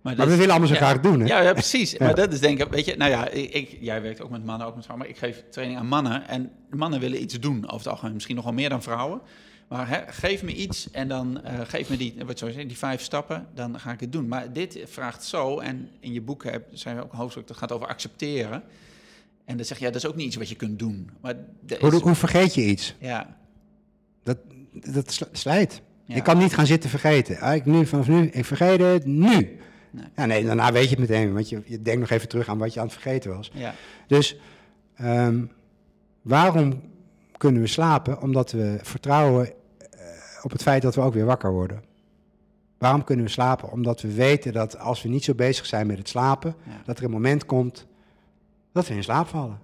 Maar dat we willen allemaal zo ja. graag doen, hè? Ja, ja precies. Ja. Maar dat is denk ik, weet je, nou ja, ik, jij werkt ook met mannen, ook met vrouwen, maar ik geef training aan mannen. En mannen willen iets doen, over het algemeen, misschien nog wel meer dan vrouwen. Maar hè, geef me iets en dan eh, geef me die, wat zou je zeggen, die vijf stappen, dan ga ik het doen. Maar dit vraagt zo, en in je boek heb, zijn we ook een hoofdstuk dat gaat over accepteren. En dan zeg je, ja, dat is ook niet iets wat je kunt doen. Maar Hoe, is- hoe vergeet je iets? ja, Dat, dat sl- slijt. Ja. Je kan niet gaan zitten vergeten. Ah, ik nu, vanaf nu, ik vergeet het nu. Nee. Ja, nee, daarna weet je het meteen, want je, je denkt nog even terug aan wat je aan het vergeten was. ja, Dus ehm, waarom kunnen we slapen? Omdat we vertrouwen eh, op het feit dat we ook weer wakker worden. Waarom kunnen we slapen? Omdat we weten dat als we niet zo bezig zijn met het slapen, Ja. dat er een moment komt dat we in slaap vallen.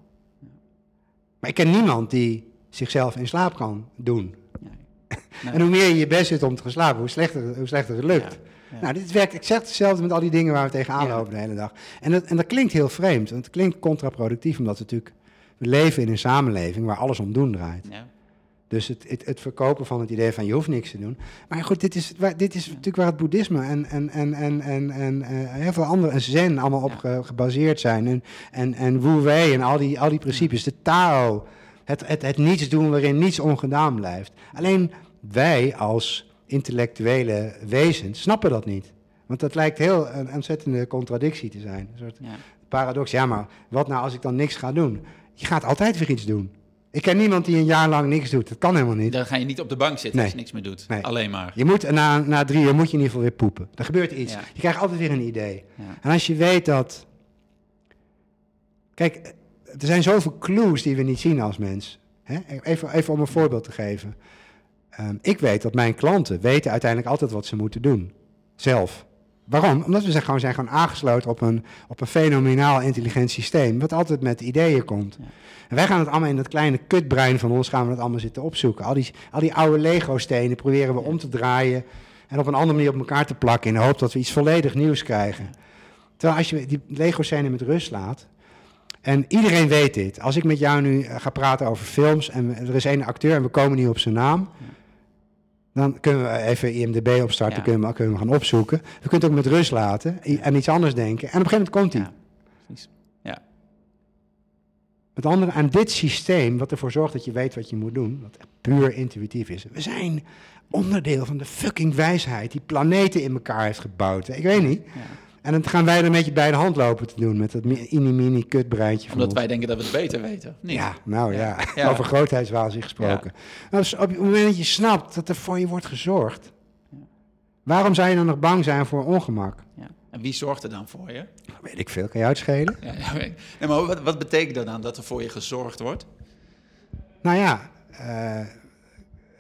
Maar ik ken niemand die zichzelf in slaap kan doen. nee. En hoe meer je je best zit om te gaan slapen, hoe slechter, hoe slechter het lukt. Ja. Nou, dit werkt exact hetzelfde met al die dingen waar we tegenaan Ja. lopen de hele dag. En dat, en dat klinkt heel vreemd, want het klinkt contraproductief, omdat we natuurlijk... We leven in een samenleving waar alles om doen draait. Ja. Dus het, het, het verkopen van het idee van je hoeft niks te doen. Maar goed, dit is, dit is natuurlijk waar het boeddhisme en, en, en, en, en, en eh, heel veel andere, en zen allemaal op ge- gebaseerd zijn. En, en, en Wu Wei en al die, al die principes, de Tao. Het, het, het niets doen waarin niets ongedaan blijft. Alleen wij als intellectuele wezens snappen dat niet. Want dat lijkt heel een ontzettende contradictie te zijn. Een soort Ja. paradox. Ja, maar wat nou als ik dan niks ga doen? Je gaat altijd weer iets doen. Ik ken niemand die een jaar lang niks doet. Dat kan helemaal niet. Dan ga je niet op de bank zitten Nee. als je niks meer doet. Nee. Alleen maar. Je moet, na, na drie uur moet je in ieder geval weer poepen. Er gebeurt iets. Ja. Je krijgt altijd weer een idee. Ja. En als je weet dat... Kijk, er zijn zoveel clues die we niet zien als mens. Hè? Even, even om een voorbeeld te geven. Ehm, ik weet dat mijn klanten weten uiteindelijk altijd wat ze moeten doen. Zelf. Waarom? Omdat we zijn gewoon, zijn gewoon aangesloten op een, op een fenomenaal intelligent systeem. Wat altijd met ideeën komt. Ja. En wij gaan het allemaal in dat kleine kutbrein van ons gaan we het allemaal zitten opzoeken. Al die, al die oude Lego-stenen proberen we om te draaien. En op een andere manier op elkaar te plakken. In de hoop dat we iets volledig nieuws krijgen. Terwijl als je die Lego-scène met rust laat. En iedereen weet dit. Als ik met jou nu eh, ga praten over films. en er is één acteur en we komen niet op zijn naam. Dan kunnen we even IMDb opstarten. Ja. Kunnen, we, kunnen we gaan opzoeken. We kunnen het ook met rust laten. en iets anders denken. En op een gegeven moment komt hij. Precies. Ja. Met andere, aan dit systeem, wat ervoor zorgt dat je weet wat je moet doen, wat puur intuïtief is. We zijn onderdeel van de fucking wijsheid die planeten in elkaar heeft gebouwd. Ik weet niet. Ja. En dan gaan wij er een beetje bij de hand lopen te doen met dat mini-mini kutbreintje van Omdat ons. wij denken dat we het beter weten. Niet? Ja, nou ja, Ja. Ja. over grootheidswaanzin gesproken. Nou, dus op het moment dat je snapt dat er voor je wordt gezorgd, waarom zou je dan nog bang zijn voor ongemak? Ja. En wie zorgt er dan voor je? Weet ik veel, kan je uitschelen? Ja, nee, maar wat, wat betekent dat dan, dat er voor je gezorgd wordt? Nou ja, eh,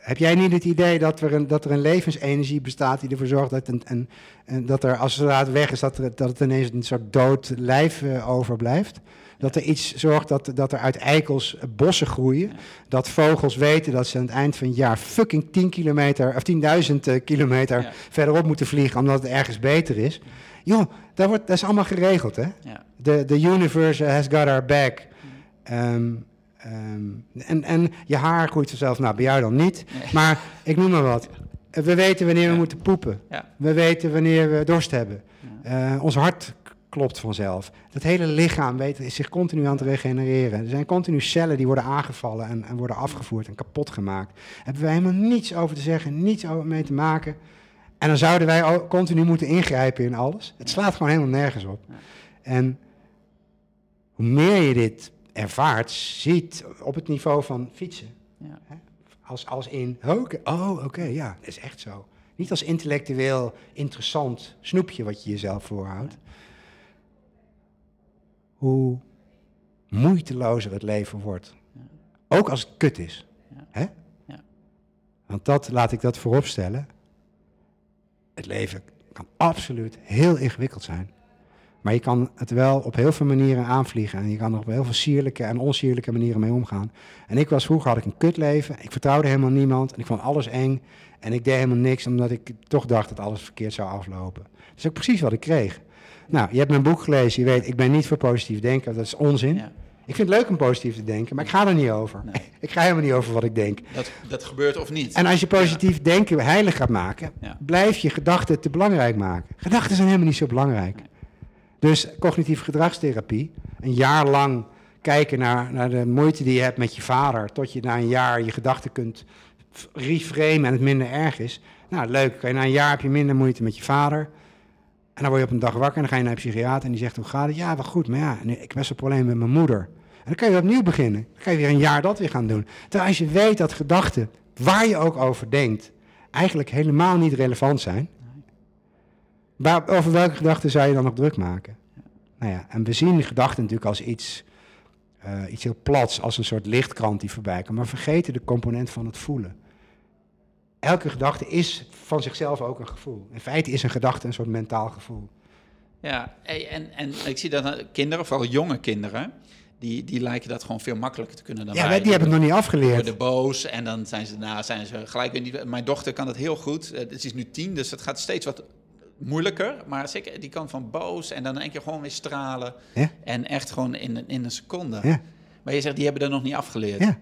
heb jij niet het idee dat er, een, dat er een levensenergie bestaat die ervoor zorgt dat, een, een, een- dat er, als het weg is, dat, er, dat het ineens een soort dood lijf eh, overblijft? Dat er iets zorgt dat, dat er uit eikels eh, bossen groeien. Dat vogels weten dat ze aan het eind van het jaar fucking 10 kilometer of 10.000 eh, kilometer Ja. verderop moeten vliegen omdat het ergens beter is. Joh, daar wordt, dat is allemaal geregeld, hè? Ja. The, the universe has got our back. Ehm, ehm, en, en je haar groeit vanzelf. Nou, bij jou dan niet. Nee. Maar ik noem maar wat. We weten wanneer we moeten poepen. Ja. We weten wanneer we dorst hebben. Eh, ons hart klopt vanzelf. Dat hele lichaam weet, is zich continu aan het regenereren. Er zijn continu cellen die worden aangevallen en, en worden afgevoerd en kapot gemaakt. Daar hebben wij helemaal niets over te zeggen, niets over mee te maken. En dan zouden wij ook continu moeten ingrijpen in alles. Het slaat gewoon helemaal nergens op. En hoe meer je dit ervaart, ziet op het niveau van fietsen. Ja. Hè? Als, als in, oh, oké, oh, oké, ja, dat is echt zo. Niet als intellectueel interessant snoepje wat je jezelf voorhoudt. Hoe moeitelozer het leven wordt. Ook als het kut is. Ja. Hè? Ja. Want dat, laat ik dat voorop stellen. Het leven kan absoluut heel ingewikkeld zijn. Maar je kan het wel op heel veel manieren aanvliegen. En je kan er op heel veel sierlijke en onsierlijke manieren mee omgaan. En ik was vroeger, had ik een kutleven. Ik vertrouwde helemaal niemand. En ik vond alles eng. En ik deed helemaal niks, omdat ik toch dacht dat alles verkeerd zou aflopen. Dat is ook precies wat ik kreeg. Nou, je hebt mijn boek gelezen. Je weet, ik ben niet voor positief denken. Dat is onzin. Ja. Ik vind het leuk om positief te denken, maar ik ga er niet over. Nee. Ik ga helemaal niet over wat ik denk. Dat, dat gebeurt of niet. En als je positief denken heilig gaat maken, Ja. blijf je gedachten te belangrijk maken. Gedachten zijn helemaal niet zo belangrijk. Dus cognitieve gedragstherapie, een jaar lang kijken naar, naar de moeite die je hebt met je vader, tot je na een jaar je gedachten kunt reframen en het minder erg is. Nou, leuk. Na een jaar heb je minder moeite met je vader. En dan word je op een dag wakker en dan ga je naar een psychiater en die zegt, hoe gaat het? Ja, wel goed, maar ja, ik heb best wel problemen met mijn moeder. En dan kan je opnieuw beginnen. Dan kan je weer een jaar dat weer gaan doen. Terwijl als je weet dat gedachten, waar je ook over denkt, eigenlijk helemaal niet relevant zijn. Waar, over welke gedachten zou je dan nog druk maken? Nou ja, en we zien gedachten natuurlijk als iets, eh, iets heel plats, als een soort lichtkrant die voorbij komt, maar vergeten de component van het voelen. Elke gedachte is van zichzelf ook een gevoel. In feite is een gedachte een soort mentaal gevoel. Ja, en, en ik zie dat eh, kinderen, vooral jonge kinderen, die, die lijken dat gewoon veel makkelijker te kunnen dan Ja, wij. wij- die hebben het nog niet afgeleerd. worden boos en dan zijn ze, nou, zijn ze gelijk. Mijn dochter kan dat heel goed. Eh, Ze is nu tien, dus het gaat steeds wat moeilijker. Maar zeker, die kan van boos en dan één keer gewoon weer stralen. Ja. En echt gewoon in, in een seconde. Ja, Maar je zegt, die hebben dat nog niet afgeleerd. ja,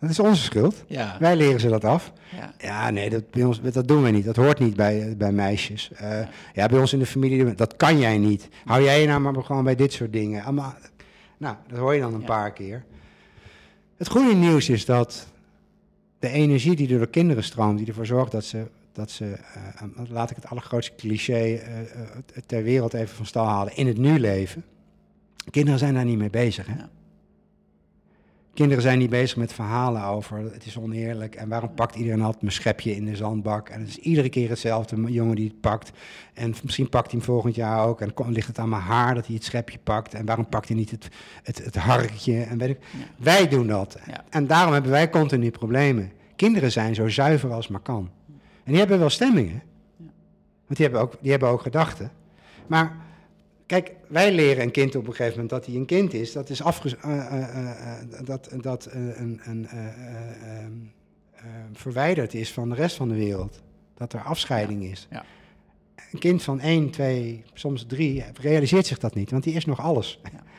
dat is onze schuld. Ja. Wij leren ze dat af. Ja. Ja, nee, dat, bij ons, dat doen we niet. Dat hoort niet bij, bij meisjes. Eh, ja, bij ons in de familie, dat kan jij niet. Hou jij je nou maar gewoon bij dit soort dingen. Nou, dat hoor je dan een paar keer. Het goede nieuws is dat de energie die door de kinderen stroomt, die ervoor zorgt dat ze, dat ze eh, laat ik het allergrootste cliché eh, eh, ter wereld even van stal halen, in het nu leven. Kinderen zijn daar niet mee bezig. Hè? Ja. Kinderen zijn niet bezig met verhalen over het is oneerlijk en waarom pakt iedereen altijd mijn schepje in de zandbak. En het is iedere keer hetzelfde jongen die het pakt. En misschien pakt hij hem volgend jaar ook. En dan ligt het aan mijn haar dat hij het schepje pakt. En waarom pakt hij niet het, het, het harkje? En weet ik. Ja. Wij doen dat. Ja. En daarom hebben wij continu problemen. Kinderen zijn zo zuiver als maar kan. En die hebben wel stemmingen. Want die hebben ook, die hebben ook gedachten. Maar kijk, wij leren een kind op een gegeven moment dat hij een kind is. Dat is afge, eh, eh, eh, dat, dat een, een, eh, eh, ehm, eh, verwijderd is van de rest van de wereld. Dat er afscheiding is. Ja. Een kind van 1, 2, soms 3 realiseert zich dat niet, want die is nog alles. Ja.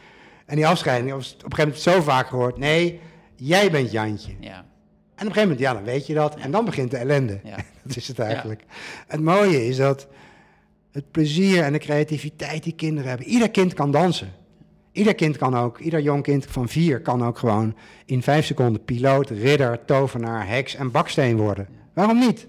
En die afscheiding, op een gegeven moment zo vaak gehoord, nee, jij bent Jantje. Ja. En op een gegeven moment, ja, dan weet je dat. En dan begint de ellende. Ja. Dat is het eigenlijk. Het mooie is dat het plezier en de creativiteit die kinderen hebben. Ieder kind kan dansen. Ieder kind kan ook, ieder jong kind van vier kan ook gewoon in vijf seconden piloot, ridder, tovenaar, heks en baksteen worden. Waarom niet?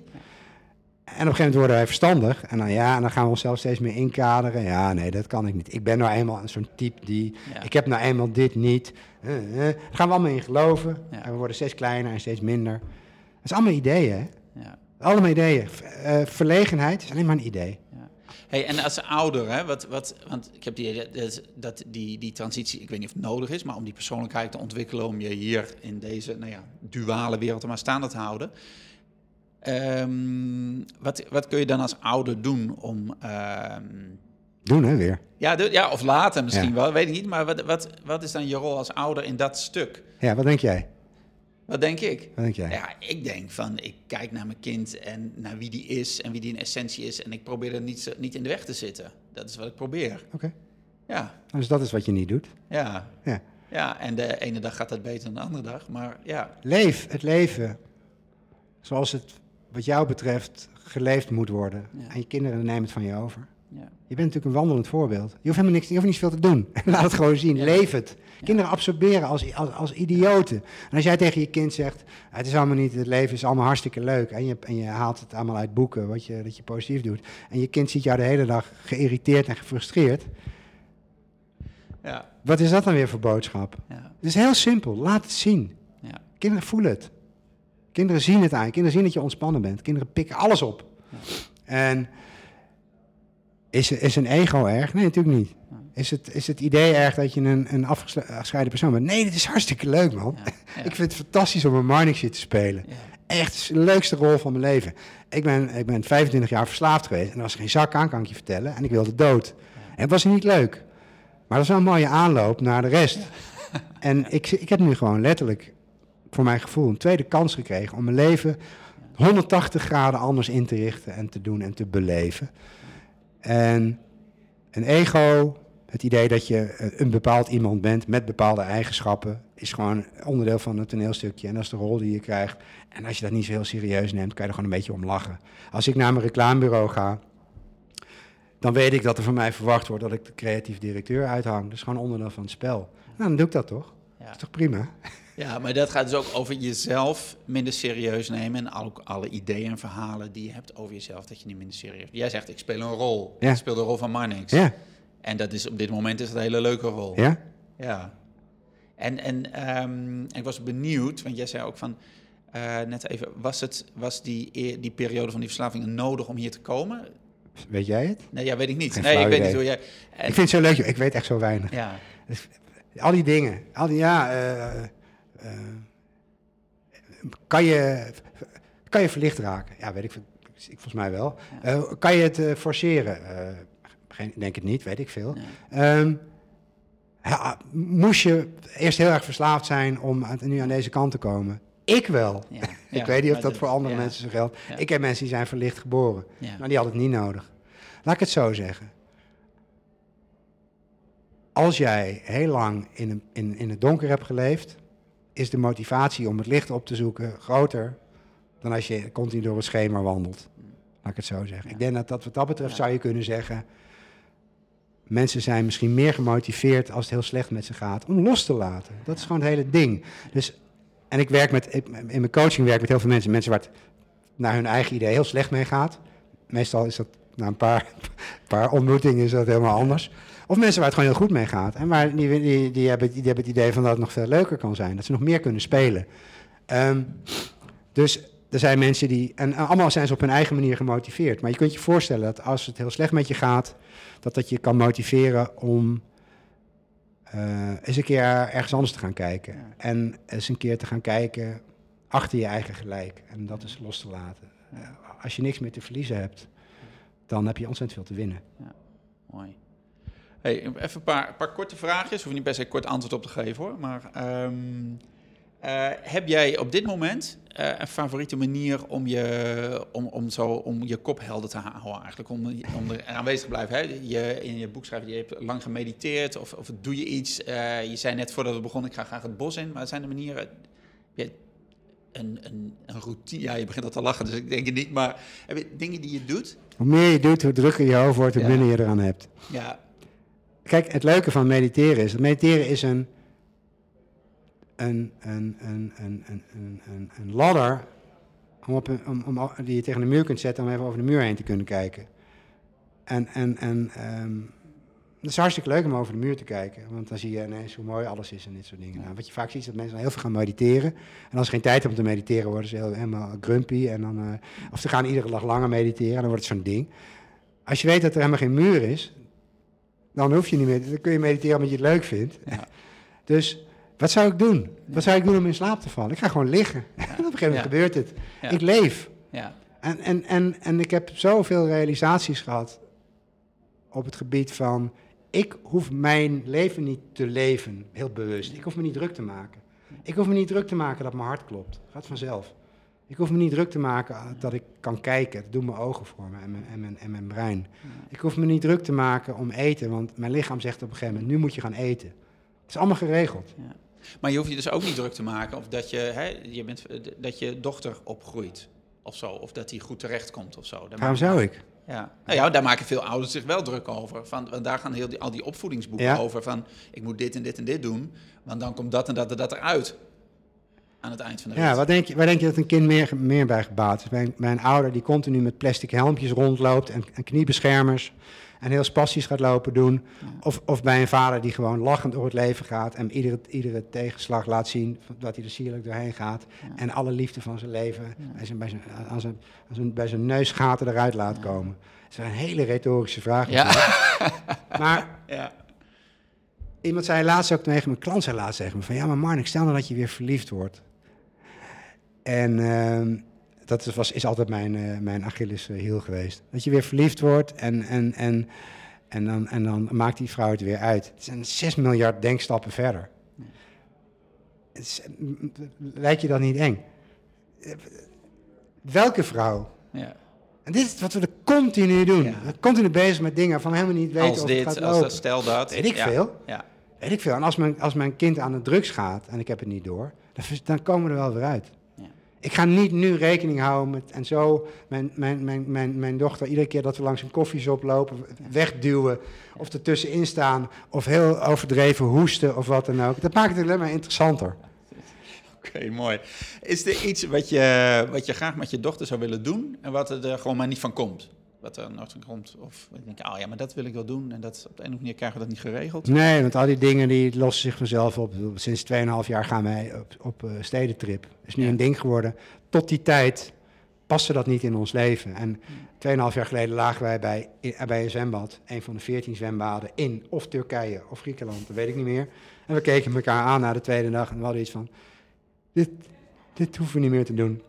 En op een gegeven moment worden wij verstandig. En dan ja, en dan gaan we onszelf steeds meer inkaderen. Ja, nee, dat kan ik niet. Ik ben nou eenmaal een zo'n type die. Ja. Ik heb nou eenmaal dit niet. Eh, eh. Daar gaan we allemaal in geloven. Ja. En we worden steeds kleiner en steeds minder. Dat is allemaal ideeën, hè? Ja. Allemaal ideeën. Eh, verlegenheid is alleen maar een idee. Ja. Hey, en als ouder, hè, wat, wat, want ik heb die, dat, dat, die, die transitie, ik weet niet of het nodig is, maar om die persoonlijkheid te ontwikkelen, om je hier in deze nou ja, duale wereld maar staande te houden. Ehm, wat, wat kun je dan als ouder doen om. ehm, Doen, hè, weer. ja, de- ja, of later misschien Ja. wel, weet ik niet. Maar wat, wat, wat is dan je rol als ouder in dat stuk? Ja, wat denk jij? Wat denk ik? Wat denk jij? Ja, ik denk van, ik kijk naar mijn kind en naar wie die is en wie die in essentie is. En ik probeer er niet, niet in de weg te zitten. Dat is wat ik probeer. Oké. Ja, Dus dat is wat je niet doet. ja. Ja. Ja, en de ene dag gaat dat beter dan de andere dag. Maar ja, Leef het leven zoals het, wat jou betreft, geleefd moet worden. Ja. En je kinderen nemen het van je over. Ja, Je bent natuurlijk een wandelend voorbeeld. Je hoeft helemaal niks, je hoeft niet veel te doen. Laat het gewoon zien. Ja. Leef het. Kinderen absorberen als, als, als idioten. En als jij tegen je kind zegt, het is allemaal niet, het leven is allemaal hartstikke leuk. En je, en je haalt het allemaal uit boeken, wat je, dat je positief doet. En je kind ziet jou de hele dag geïrriteerd en gefrustreerd. ja, Wat is dat dan weer voor boodschap? ja, Het is heel simpel. Laat het zien. ja. Kinderen voelen het. Kinderen zien het aan. Kinderen zien dat je ontspannen bent. Kinderen pikken alles op. En is, is een ego erg? Nee, natuurlijk niet. Is het, is het idee erg dat je een, een afgescheiden persoon bent? Nee, dit is hartstikke leuk, man. Ja. Ik vind het fantastisch om een Marnixje te spelen. Echt, de leukste rol van mijn leven. Ik ben, ik ben 25 jaar verslaafd geweest. En er was geen zak aan, kan ik je vertellen. En ik wilde dood. En het was niet leuk. Maar dat is wel een mooie aanloop naar de rest. En ik, ik heb nu gewoon letterlijk, voor mijn gevoel, een tweede kans gekregen om mijn leven 180 graden anders in te richten en te doen en te beleven. En een ego, het idee dat je eh, een bepaald iemand bent met bepaalde eigenschappen, is gewoon onderdeel van het toneelstukje. En dat is de rol die je krijgt. En als je dat niet zo heel serieus neemt, kan je er gewoon een beetje om lachen. Als ik naar mijn reclamebureau ga, dan weet ik dat er van mij verwacht wordt dat ik de creatief directeur uithang. Dat is gewoon onderdeel van het spel. Nou, dan doe ik dat toch? Ja. Dat is toch prima? Ja, maar dat gaat dus ook over jezelf minder serieus nemen. En ook alle ideeën en verhalen die je hebt over jezelf, dat je niet minder serieus Jij zegt, ik speel een rol. Ja. Ik speel de rol van Marnix. Ja, En dat is op dit moment is het een hele leuke rol. ja. Ja. En, en ehm, ik was benieuwd, want jij zei ook van... eh, net even, was, het, was die, die periode van die verslaving nodig om hier te komen? Weet jij het? Nee, ja, weet ik niet. Geen nee, ik weet niet hoe jij... en- Ik vind het zo leuk, ik weet echt zo weinig. Ja, Al die dingen, al die, ja, eh, kan, je, kan je verlicht raken? Ja, weet ik, ik volgens mij wel. Eh, kan je het eh, forceren? Eh, geen, denk het niet, weet ik veel. Nee. Ehm, ja, moest je eerst heel erg verslaafd zijn om aan- nu aan deze kant te komen? Ik wel. ja, ik ja, weet niet of dat voor andere mensen zo geldt. Ik heb mensen die zijn verlicht geboren, maar die hadden het niet nodig. Laat ik het zo zeggen. Als jij heel lang in, een, in, in het donker hebt geleefd, is de motivatie om het licht op te zoeken groter dan als je continu door het schema wandelt. Laat ik het zo zeggen. Ik denk dat, dat wat dat betreft Ja. zou je kunnen zeggen, mensen zijn misschien meer gemotiveerd als het heel slecht met ze gaat, om los te laten. Dat is gewoon het hele ding. Dus, en ik werk met, in mijn coaching werk ik met heel veel mensen, mensen waar het naar hun eigen idee heel slecht mee gaat. Meestal is dat na een paar, paar ontmoetingen is dat helemaal anders. Of mensen waar het gewoon heel goed mee gaat. En waar die, die, die, hebben, die hebben het idee van dat het nog veel leuker kan zijn. Dat ze nog meer kunnen spelen. Ehm, dus er zijn mensen die... En allemaal zijn ze op hun eigen manier gemotiveerd. Maar je kunt je voorstellen dat als het heel slecht met je gaat... dat dat je kan motiveren om eh, eens een keer ergens anders te gaan kijken. Ja. En eens een keer te gaan kijken achter je eigen gelijk. En dat is los te laten. Als je niks meer te verliezen hebt, dan heb je ontzettend veel te winnen. mooi. Hey, even een paar, paar korte vraagjes. Hoef je niet per se kort antwoord op te geven hoor. Maar ehm, eh, heb jij op dit moment eh, een favoriete manier om je, om, om, zo, om je kop helder te houden? Eigenlijk om, om er aanwezig te blijven. Hè? Je, in je boek schrijf je, je hebt lang gemediteerd of, of doe je iets. Eh, je zei net voordat we begonnen, ik ga graag het bos in. Maar zijn er manieren... je een, een, een routine. Ja, je begint al te lachen, dus ik denk het niet. Maar heb je dingen die je doet? Hoe meer je doet, hoe drukker je hoofd wordt, hoe Ja. minder je eraan hebt. Ja, Kijk, het leuke van mediteren is, dat mediteren is een, een, een, een, een, een, een, een ladder om op een, om, om, die je tegen de muur kunt zetten om even over de muur heen te kunnen kijken. En, en, en um, het is hartstikke leuk om over de muur te kijken, want dan zie je ineens hoe mooi alles is en dit soort dingen. Nou, wat je vaak ziet is dat mensen heel veel gaan mediteren. En als ze geen tijd hebben om te mediteren, worden ze heel, helemaal grumpy. En dan, uh, of ze gaan iedere dag langer mediteren, en dan wordt het zo'n ding. Als je weet dat er helemaal geen muur is, dan hoef je niet meer. Dan kun je mediteren omdat je het leuk vindt. Ja. Dus wat zou ik doen? Wat zou ik doen om in slaap te vallen? Ik ga gewoon liggen. Ja. op een gegeven moment gebeurt het. Ik leef. En, en, en, en ik heb zoveel realisaties gehad op het gebied van... ik hoef mijn leven niet te leven, heel bewust. Ik hoef me niet druk te maken. Ik hoef me niet druk te maken dat mijn hart klopt. Gaat vanzelf. Ik hoef me niet druk te maken dat ik kan kijken. Dat doen mijn ogen voor me en mijn, en mijn, en mijn brein. Ik hoef me niet druk te maken om eten, want mijn lichaam zegt op een gegeven moment: nu moet je gaan eten. Het is allemaal geregeld. Ja. Maar je hoeft je dus ook niet druk te maken of dat je, hè, je, bent, dat je dochter opgroeit of zo. Of dat hij goed terechtkomt of zo. Waarom zou ik? Ja. Nou ja, daar maken veel ouders zich wel druk over. Van, want daar gaan heel die, al die opvoedingsboeken over. Van ik moet dit en dit en dit doen, want dan komt dat en dat en dat eruit aan het eind van de rit. Ja, wat denk je, waar denk je dat een kind meer, meer bij gebaat is? Mijn, mijn ouder die continu met plastic helmpjes rondloopt en, en kniebeschermers en heel spastisch gaat lopen doen. Of, of bij een vader die gewoon lachend door het leven gaat en iedere, iedere tegenslag laat zien dat hij er sierlijk doorheen gaat. En alle liefde van zijn leven bij, zijn, bij, zijn, aan zijn, aan zijn, bij zijn neusgaten eruit laat komen. Dat is een hele retorische vraag. Ja. maar ja. iemand zei laatst ook tegen mijn klant, zei laatst tegen me van ja, maar Marnik, stel nou dat je weer verliefd wordt. En uh, dat was, is altijd mijn, uh, mijn Achilles uh, heel geweest. Dat je weer verliefd wordt en, en, en, en, dan, en dan maakt die vrouw het weer uit. Het zijn 6 miljard denkstappen verder. Is, lijkt je dat niet eng? Welke vrouw? Ja. En dit is wat we continu doen. Ja. Continu bezig met dingen van helemaal niet weten als of dit, het gaat als dat, stel dat. Weet ik veel. Ja. Weet ik veel. En als mijn, als mijn kind aan de drugs gaat en ik heb het niet door, dan, dan komen we er wel weer uit. Ik ga niet nu rekening houden met en zo mijn, mijn, mijn, mijn, mijn dochter iedere keer dat we langs een koffieshop lopen, wegduwen of ertussenin staan of heel overdreven hoesten of wat dan ook. Dat maakt het alleen maar interessanter. Oké, mooi. Is er iets wat je, wat je graag met je dochter zou willen doen en wat er gewoon maar niet van komt? Wat er nog komt. Of ik denk, oh ja, maar dat wil ik wel doen. En dat op de een of andere manier krijgen we dat niet geregeld. Nee, want al die dingen die lossen zich vanzelf op. Sinds 2,5 jaar gaan wij op, op uh, stedentrip. Dat is nu een ding geworden. Tot die tijd paste dat niet in ons leven. En 2,5 jaar geleden lagen wij bij, bij een zwembad. Een van de 14 zwembaden in of Turkije of Griekenland, dat weet ik niet meer. En we keken elkaar aan na de tweede dag en we hadden iets van... Dit, dit hoeven we niet meer te doen.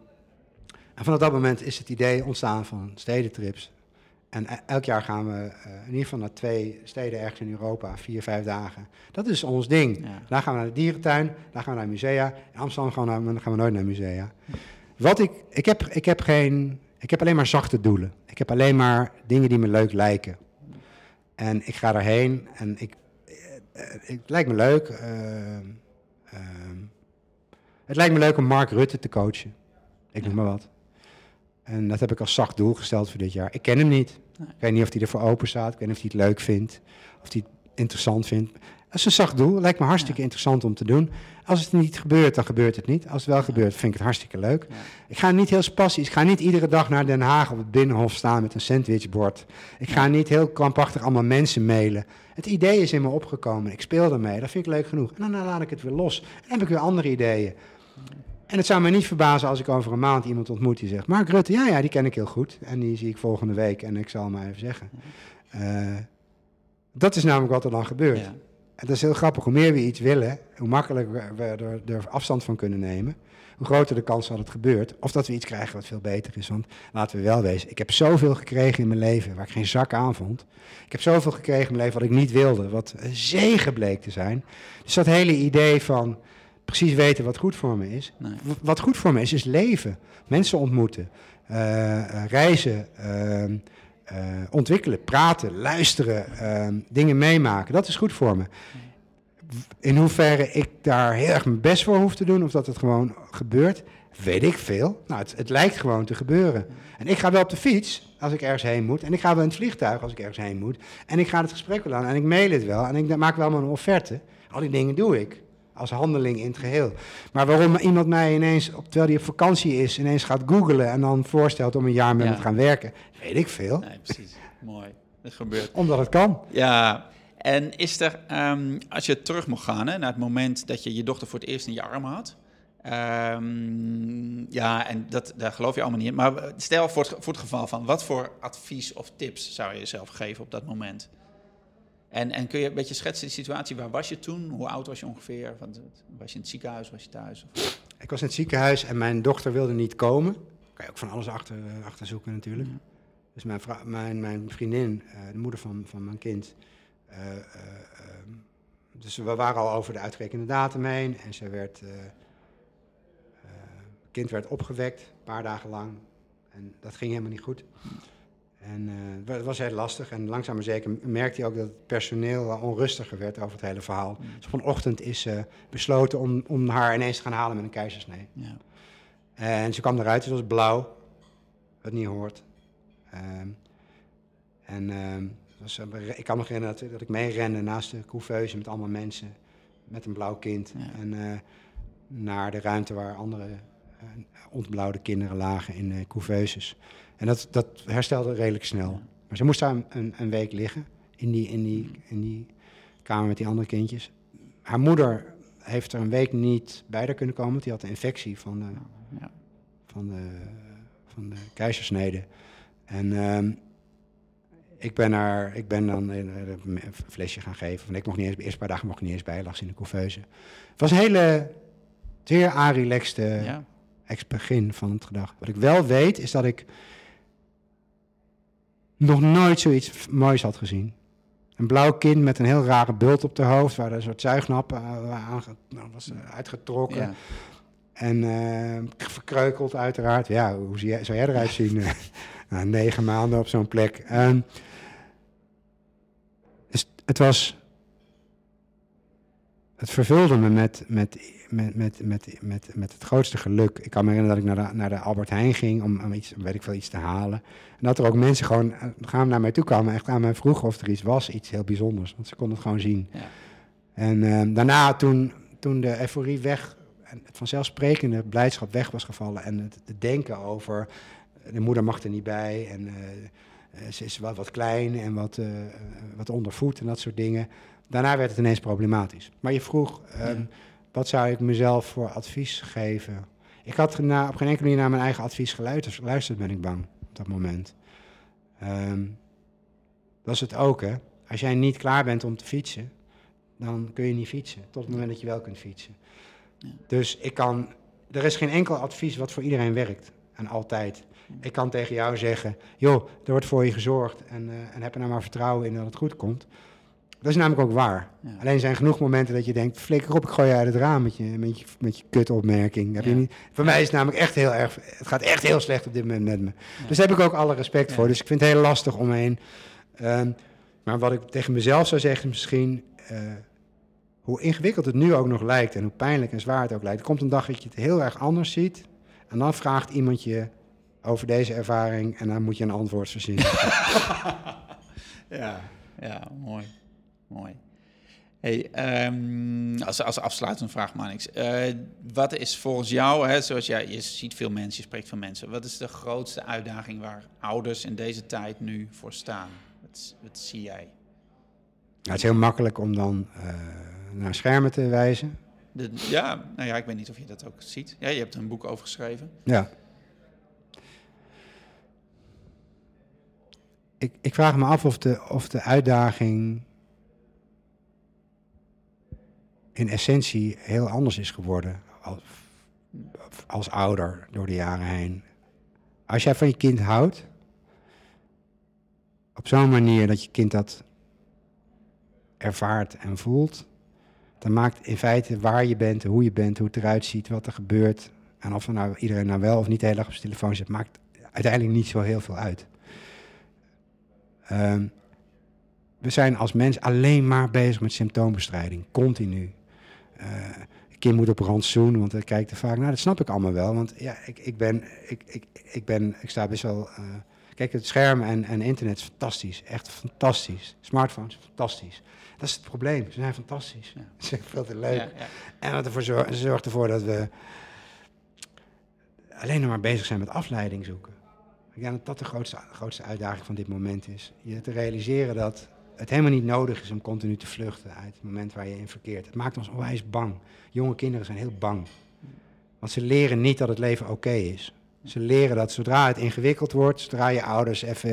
En vanaf dat moment is het idee ontstaan van stedentrips. En e-, elk jaar gaan we uh, in ieder geval naar twee steden ergens in Europa, vier, vijf dagen. Dat is ons ding. Daar gaan we naar de dierentuin, daar gaan we naar musea. In Amsterdam gaan we, naar, gaan we nooit naar musea. Wat ik, ik, heb, ik heb geen, ik heb alleen maar zachte doelen. Ik heb alleen maar dingen die me leuk lijken. En ik ga daarheen en ik, uh, het lijkt me leuk. Uh, het lijkt me leuk om Mark Rutte te coachen. Ik noem maar wat. En dat heb ik als zacht doel gesteld voor dit jaar. Ik ken hem niet. Ik weet niet of hij ervoor open staat. Ik weet niet of hij het leuk vindt. Of hij het interessant vindt. Dat is een zacht doel. Lijkt me hartstikke interessant om te doen. Als het niet gebeurt, dan gebeurt het niet. Als het wel gebeurt, vind ik het hartstikke leuk. Ik ga niet heel spastisch. Ik ga niet iedere dag naar Den Haag op het Binnenhof staan met een sandwichbord. Ik ga niet heel krampachtig allemaal mensen mailen. Het idee is in me opgekomen. Ik speel ermee. Dat vind ik leuk genoeg. En dan laat ik het weer los. En dan heb ik weer andere ideeën. En het zou me niet verbazen als ik over een maand iemand ontmoet die zegt... Mark Rutte, ja, ja, die ken ik heel goed. En die zie ik volgende week en ik zal maar even zeggen. Uh, dat is namelijk wat er dan gebeurt. En dat is heel grappig. Hoe meer we iets willen, hoe makkelijker we er, er, afstand van kunnen nemen... hoe groter de kans dat het gebeurt. Of dat we iets krijgen wat veel beter is. Want laten we wel wezen, ik heb zoveel gekregen in mijn leven... waar ik geen zak aan vond. Ik heb zoveel gekregen in mijn leven wat ik niet wilde. Wat zegen bleek te zijn. Dus dat hele idee van precies weten wat goed voor me is. Wat goed voor me is, is leven. Mensen ontmoeten, uh, reizen, uh, ontwikkelen, praten, luisteren, ehm, dingen meemaken. Dat is goed voor me. in hoeverre ik daar heel erg mijn best voor hoef te doen, of dat het gewoon gebeurt, weet ik veel. Nou, het, het lijkt gewoon te gebeuren. En ik ga wel op de fiets als ik ergens heen moet. En ik ga wel in het vliegtuig als ik ergens heen moet. En ik ga het gesprek wel aan en ik mail het wel. En ik maak wel mijn offerte. Al die dingen doe ik als handeling in het geheel. Maar waarom iemand mij ineens, op, terwijl hij op vakantie is, ineens gaat googlen en dan voorstelt om een jaar met Ja. me te gaan werken, weet ik veel. Nee, precies. Mooi. Dat gebeurt. Omdat het kan. Ja, en is er, ehm, als je terug mocht gaan hè, naar het moment dat je je dochter voor het eerst in je armen had. ehm, ja, en dat, daar geloof je allemaal niet in. Maar stel voor het, voor het geval van, wat voor advies of tips zou je jezelf geven op dat moment? En, en kun je een beetje schetsen die situatie, waar was je toen? Hoe oud was je ongeveer? Want, was je in het ziekenhuis, was je thuis? Of? Ik was in het ziekenhuis en mijn dochter wilde niet komen. Kan je ook van alles achter, achter zoeken natuurlijk. Ja. Dus mijn, mijn, mijn vriendin, eh, de moeder van, van mijn kind. eh, eh, dus we waren al over de uitgerekende datum heen. En ze werd, eh, eh, het kind werd opgewekt, een paar dagen lang. En dat ging helemaal niet goed. En eh, het was heel lastig. En langzaam maar zeker merkte hij ook dat het personeel onrustiger werd over het hele verhaal. Dus op een ochtend is ze besloten om, om haar ineens te gaan halen met een keizersnee. Ja. En ze kwam eruit, ze was blauw, wat niet hoort. Ehm, en ehm, was, eh, ik kan me herinneren dat, dat ik meerende naast de couveuse met allemaal mensen, met een blauw kind. Ja. En eh, naar de ruimte waar andere ontblauwde kinderen lagen in eh couveuses. En dat, dat herstelde redelijk snel. Maar ze moest daar een, een, week liggen, in die, in, die, in die kamer met die andere kindjes. Haar moeder heeft er een week niet bij haar kunnen komen, want die had een infectie van de, Ja. van de, van de keizersnede. En ehm, ik, ben haar, ik ben dan een, een flesje gaan geven. Want ik mocht niet eens, de eerste paar dagen mocht ik niet eens bij, lag ze in de couveuse. Het was een hele, zeer aanrelaxte Ja. ex begin van het gedag. Wat ik wel weet, is dat ik nog nooit zoiets moois had gezien. Een blauw kind met een heel rare bult op de hoofd, waar een soort zuignappen uh, aan nou, was eh, uitgetrokken. Ja. En eh, verkreukeld uiteraard. Ja, hoe zie jij, zou jij eruit zien? eh, na negen maanden op zo'n plek. Ehm, dus het was... Het vervulde me met, met, met, met, met, met, met het grootste geluk. Ik kan me herinneren dat ik naar de, naar de Albert Heijn ging om, om iets, weet ik veel, iets te halen. En dat er ook mensen gewoon eh, gaan naar mij toe kwamen en echt aan mij vroegen of er iets was, iets heel bijzonders. Want ze konden het gewoon zien. Ja. En ehm, daarna, toen, toen de euforie weg en het vanzelfsprekende blijdschap weg was gevallen en het, het denken over de moeder mag er niet bij en eh, eh, ze is wel wat klein en wat, eh, eh, wat ondervoed en dat soort dingen. Daarna werd het ineens problematisch. Maar je vroeg, ehm, wat zou ik mezelf voor advies geven? Ik had na, op geen enkele manier naar mijn eigen advies geluisterd, ben ik bang op dat moment. Ehm, dat is het ook, hè. Als jij niet klaar bent om te fietsen, dan kun je niet fietsen. Tot het moment dat je wel kunt fietsen. Ja. Dus ik kan, er is geen enkel advies wat voor iedereen werkt. En altijd. Ik kan tegen jou zeggen, joh, er wordt voor je gezorgd. En, eh, en heb er nou maar vertrouwen in dat het goed komt. Dat is namelijk ook waar. Ja. Alleen er zijn genoeg momenten dat je denkt, flikker op, ik gooi je uit het raam met je, met je, met je kutopmerking. Heb je niet, voor mij is het namelijk echt heel erg, het gaat echt heel slecht op dit moment met me. Ja. Dus daar heb ik ook alle respect voor. Dus ik vind het heel lastig omheen. Ehm, maar wat ik tegen mezelf zou zeggen is misschien... eh, hoe ingewikkeld het nu ook nog lijkt en hoe pijnlijk en zwaar het ook lijkt. Er komt een dag dat je het heel erg anders ziet. En dan vraagt iemand je over deze ervaring en dan moet je een antwoord verzinnen. Ja, ja, mooi. Mooi. Hey, ehm, als, als afsluitende vraag, Manix. Eh wat is volgens jou, hè, zoals jij, je ziet veel mensen, je spreekt veel mensen. Wat is de grootste uitdaging waar ouders in deze tijd nu voor staan? Wat, wat zie jij? Nou, het is heel makkelijk om dan eh, naar schermen te wijzen. De, ja, nou ja, ik weet niet of je dat ook ziet. Ja, je hebt er een boek over geschreven. Ja. Ik, ik vraag me af of de, of de uitdaging in essentie heel anders is geworden als, als ouder door de jaren heen. Als jij van je kind houdt, op zo'n manier dat je kind dat ervaart en voelt, dan maakt in feite waar je bent, hoe je bent, hoe het eruit ziet, wat er gebeurt, en of nou iedereen nou wel of niet de hele dag op zijn telefoon zit, maakt uiteindelijk niet zo heel veel uit. Ehm, we zijn als mens alleen maar bezig met symptoombestrijding, continu. Uh, kind moet op rantsoen, want dan kijkt er vaak, nou dat snap ik allemaal wel, want ja, ik, ik ben, ik, ik, ik ben, ik sta best wel, uh, kijk het scherm en, en internet is fantastisch, echt fantastisch. Smartphones, fantastisch. Dat is het probleem, ze zijn fantastisch, ja. ze zijn veel te leuk. Ja, ja. En dat ervoor zorgt, zorgt ervoor dat we alleen nog maar bezig zijn met afleiding zoeken. Ik denk dat dat de grootste, grootste uitdaging van dit moment is. Je te realiseren dat het helemaal niet nodig is om continu te vluchten uit het moment waar je in verkeert. Het maakt ons onwijs bang. Jonge kinderen zijn heel bang. Want ze leren niet dat het leven oké is. Ze leren dat zodra het ingewikkeld wordt, zodra je ouders even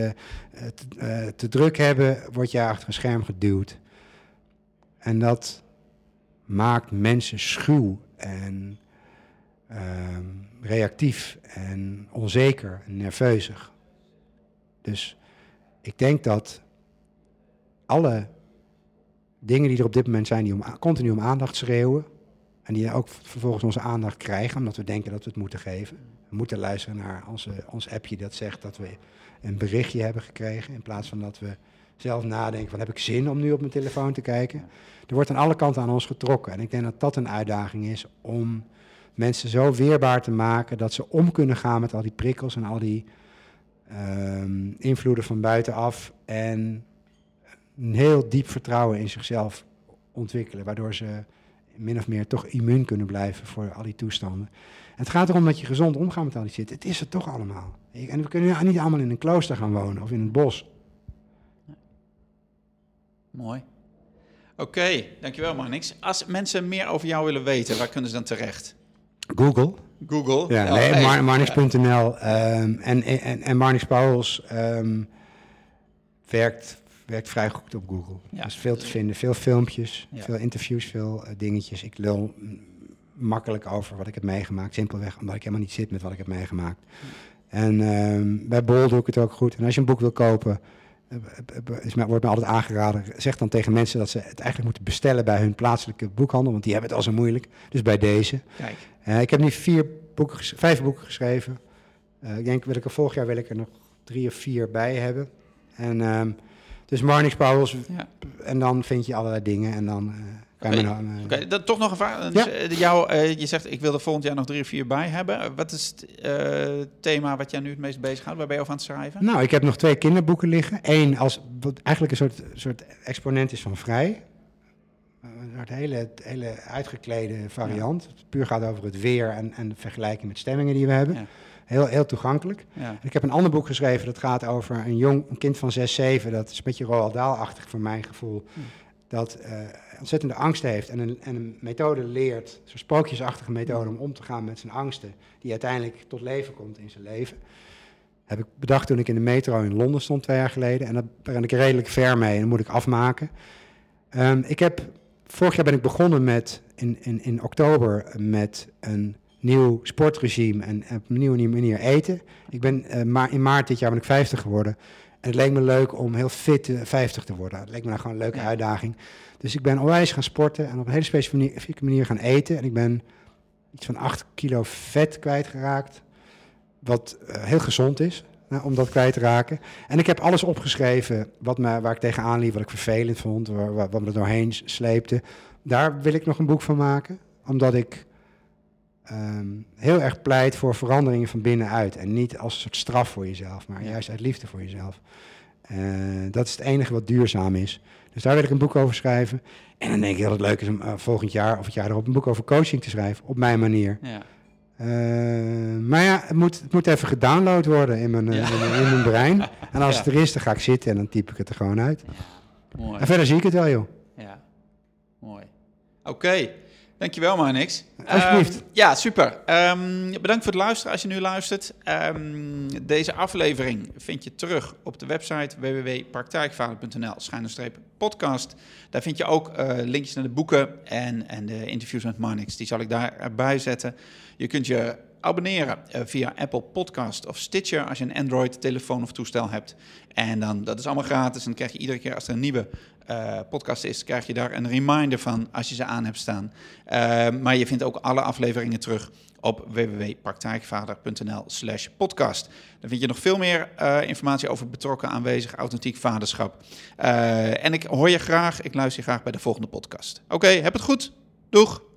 uh, te, uh, te, druk hebben, word je achter een scherm geduwd. En dat maakt mensen schuw en uh, reactief en onzeker en nerveuzig. Dus ik denk dat alle dingen die er op dit moment zijn, die om, continu om aandacht schreeuwen. En die ook vervolgens onze aandacht krijgen, omdat we denken dat we het moeten geven. We moeten luisteren naar onze, ons appje dat zegt dat we een berichtje hebben gekregen. In plaats van dat we zelf nadenken: van heb ik zin om nu op mijn telefoon te kijken? Er wordt aan alle kanten aan ons getrokken. En ik denk dat dat een uitdaging is om mensen zo weerbaar te maken dat ze om kunnen gaan met al die prikkels en al die um, invloeden van buitenaf. En een heel diep vertrouwen in zichzelf ontwikkelen, waardoor ze min of meer toch immuun kunnen blijven voor al die toestanden. het gaat erom dat je gezond omgaat met al die shit. Het is het toch allemaal. En we kunnen niet allemaal in een klooster gaan wonen of in een bos. Mooi. Oké, dankjewel Marnix. Als mensen meer over jou willen weten, waar kunnen ze dan terecht? Google. Google? Ja, nee, nee. Marnix.nl. Um, en, en, en Marnix Pauwels um, werkt werkt vrij goed op Google. Ja. Er is veel te vinden, veel filmpjes, veel interviews, veel uh, dingetjes. Ik lul makkelijk over wat ik heb meegemaakt, simpelweg omdat ik helemaal niet zit met wat ik heb meegemaakt. En uh, bij Bol doe ik het ook goed. En als je een boek wil kopen, uh, is mij, wordt me altijd aangeraden, zeg dan tegen mensen dat ze het eigenlijk moeten bestellen bij hun plaatselijke boekhandel, want die hebben het al zo moeilijk. Dus bij deze. Kijk. ik heb nu vier boeken, vijf boeken geschreven. ik denk, wil ik er volgend jaar wil ik er nog drie of vier bij hebben. En ehm, dus Marnix Pauwels. Ja. En dan vind je allerlei dingen. En dan uh, kan je uh, okay. dan toch nog een vraag. Ja. Dus, jou, uh, je zegt, ik wil er volgend jaar nog drie of vier bij hebben. Wat is het thema wat jij nu het meest bezighoudt? Waar ben je over aan het schrijven? Nou, ik heb nog twee kinderboeken liggen. Eén als wat eigenlijk een soort, soort exponent is van vrij. Een hele, hele uitgeklede variant. Ja. Het puur gaat over het weer en, en de vergelijking met stemmingen die we hebben. Ja. Heel, heel toegankelijk. Ja. Ik heb een ander boek geschreven dat gaat over een jong een kind van 6, 7. Dat is een beetje Roald Dahl-achtig voor mijn gevoel. Hm. Dat uh, ontzettende angst heeft en een, en een methode leert, zo'n sprookjesachtige methode om om te gaan met zijn angsten, die uiteindelijk tot leven komt in zijn leven. Heb ik bedacht toen ik in de metro in Londen stond twee jaar geleden. En daar ben ik redelijk ver mee en dat moet ik afmaken. Um, ik heb, vorig jaar ben ik begonnen met, in, in, in oktober, met een nieuw sportregime en op een nieuwe manier eten. Ik ben uh, maar in maart dit jaar ben ik 50 geworden. En het leek me leuk om heel fit 50 te worden. Het leek me nou gewoon een leuke uitdaging. Dus ik ben onwijs gaan sporten en op een hele specifieke manier gaan eten. En ik ben iets van 8 kilo vet kwijtgeraakt. Wat uh, heel gezond is uh, om dat kwijt te raken. En ik heb alles opgeschreven wat me, waar ik tegenaan liep, wat ik vervelend vond, waar, wat me er doorheen sleepte. Daar wil ik nog een boek van maken. Omdat ik um, heel erg pleit voor veranderingen van binnenuit. En niet als een soort straf voor jezelf, maar juist uit liefde voor jezelf. Uh, dat is het enige wat duurzaam is. Dus daar wil ik een boek over schrijven. En dan denk ik dat het leuk is om uh, volgend jaar of het jaar erop een boek over coaching te schrijven, op mijn manier. Ja. Uh, maar ja, het moet, het moet even gedownload worden in mijn, ja. in, in, mijn brein. En als ja. het er is, dan ga ik zitten en dan typ ik het er gewoon uit. Mooi. En verder zie ik het wel, joh. Ja, mooi. Oké. Okay. Dankjewel, Marnix. Alsjeblieft. Um, ja, super. Um, bedankt voor het luisteren als je nu luistert. Um, deze aflevering vind je terug op de website www.praktijkvader.nl podcast. Daar vind je ook uh, linkjes naar de boeken en, en de interviews met Marnix. Die zal ik daarbij zetten. Je kunt je abonneren eh, via Apple Podcast of Stitcher als je een Android-telefoon of toestel hebt. En dan, dat is allemaal gratis. En dan krijg je iedere keer als er een nieuwe uh, podcast is, krijg je daar een reminder van als je ze aan hebt staan. Uh, maar je vindt ook alle afleveringen terug op www.praktijkvader.nl slash podcast. Dan vind je nog veel meer informatie over betrokken, aanwezig, authentiek vaderschap. en ik hoor je graag, ik luister je graag bij de volgende podcast. Oké, heb het goed. Doeg!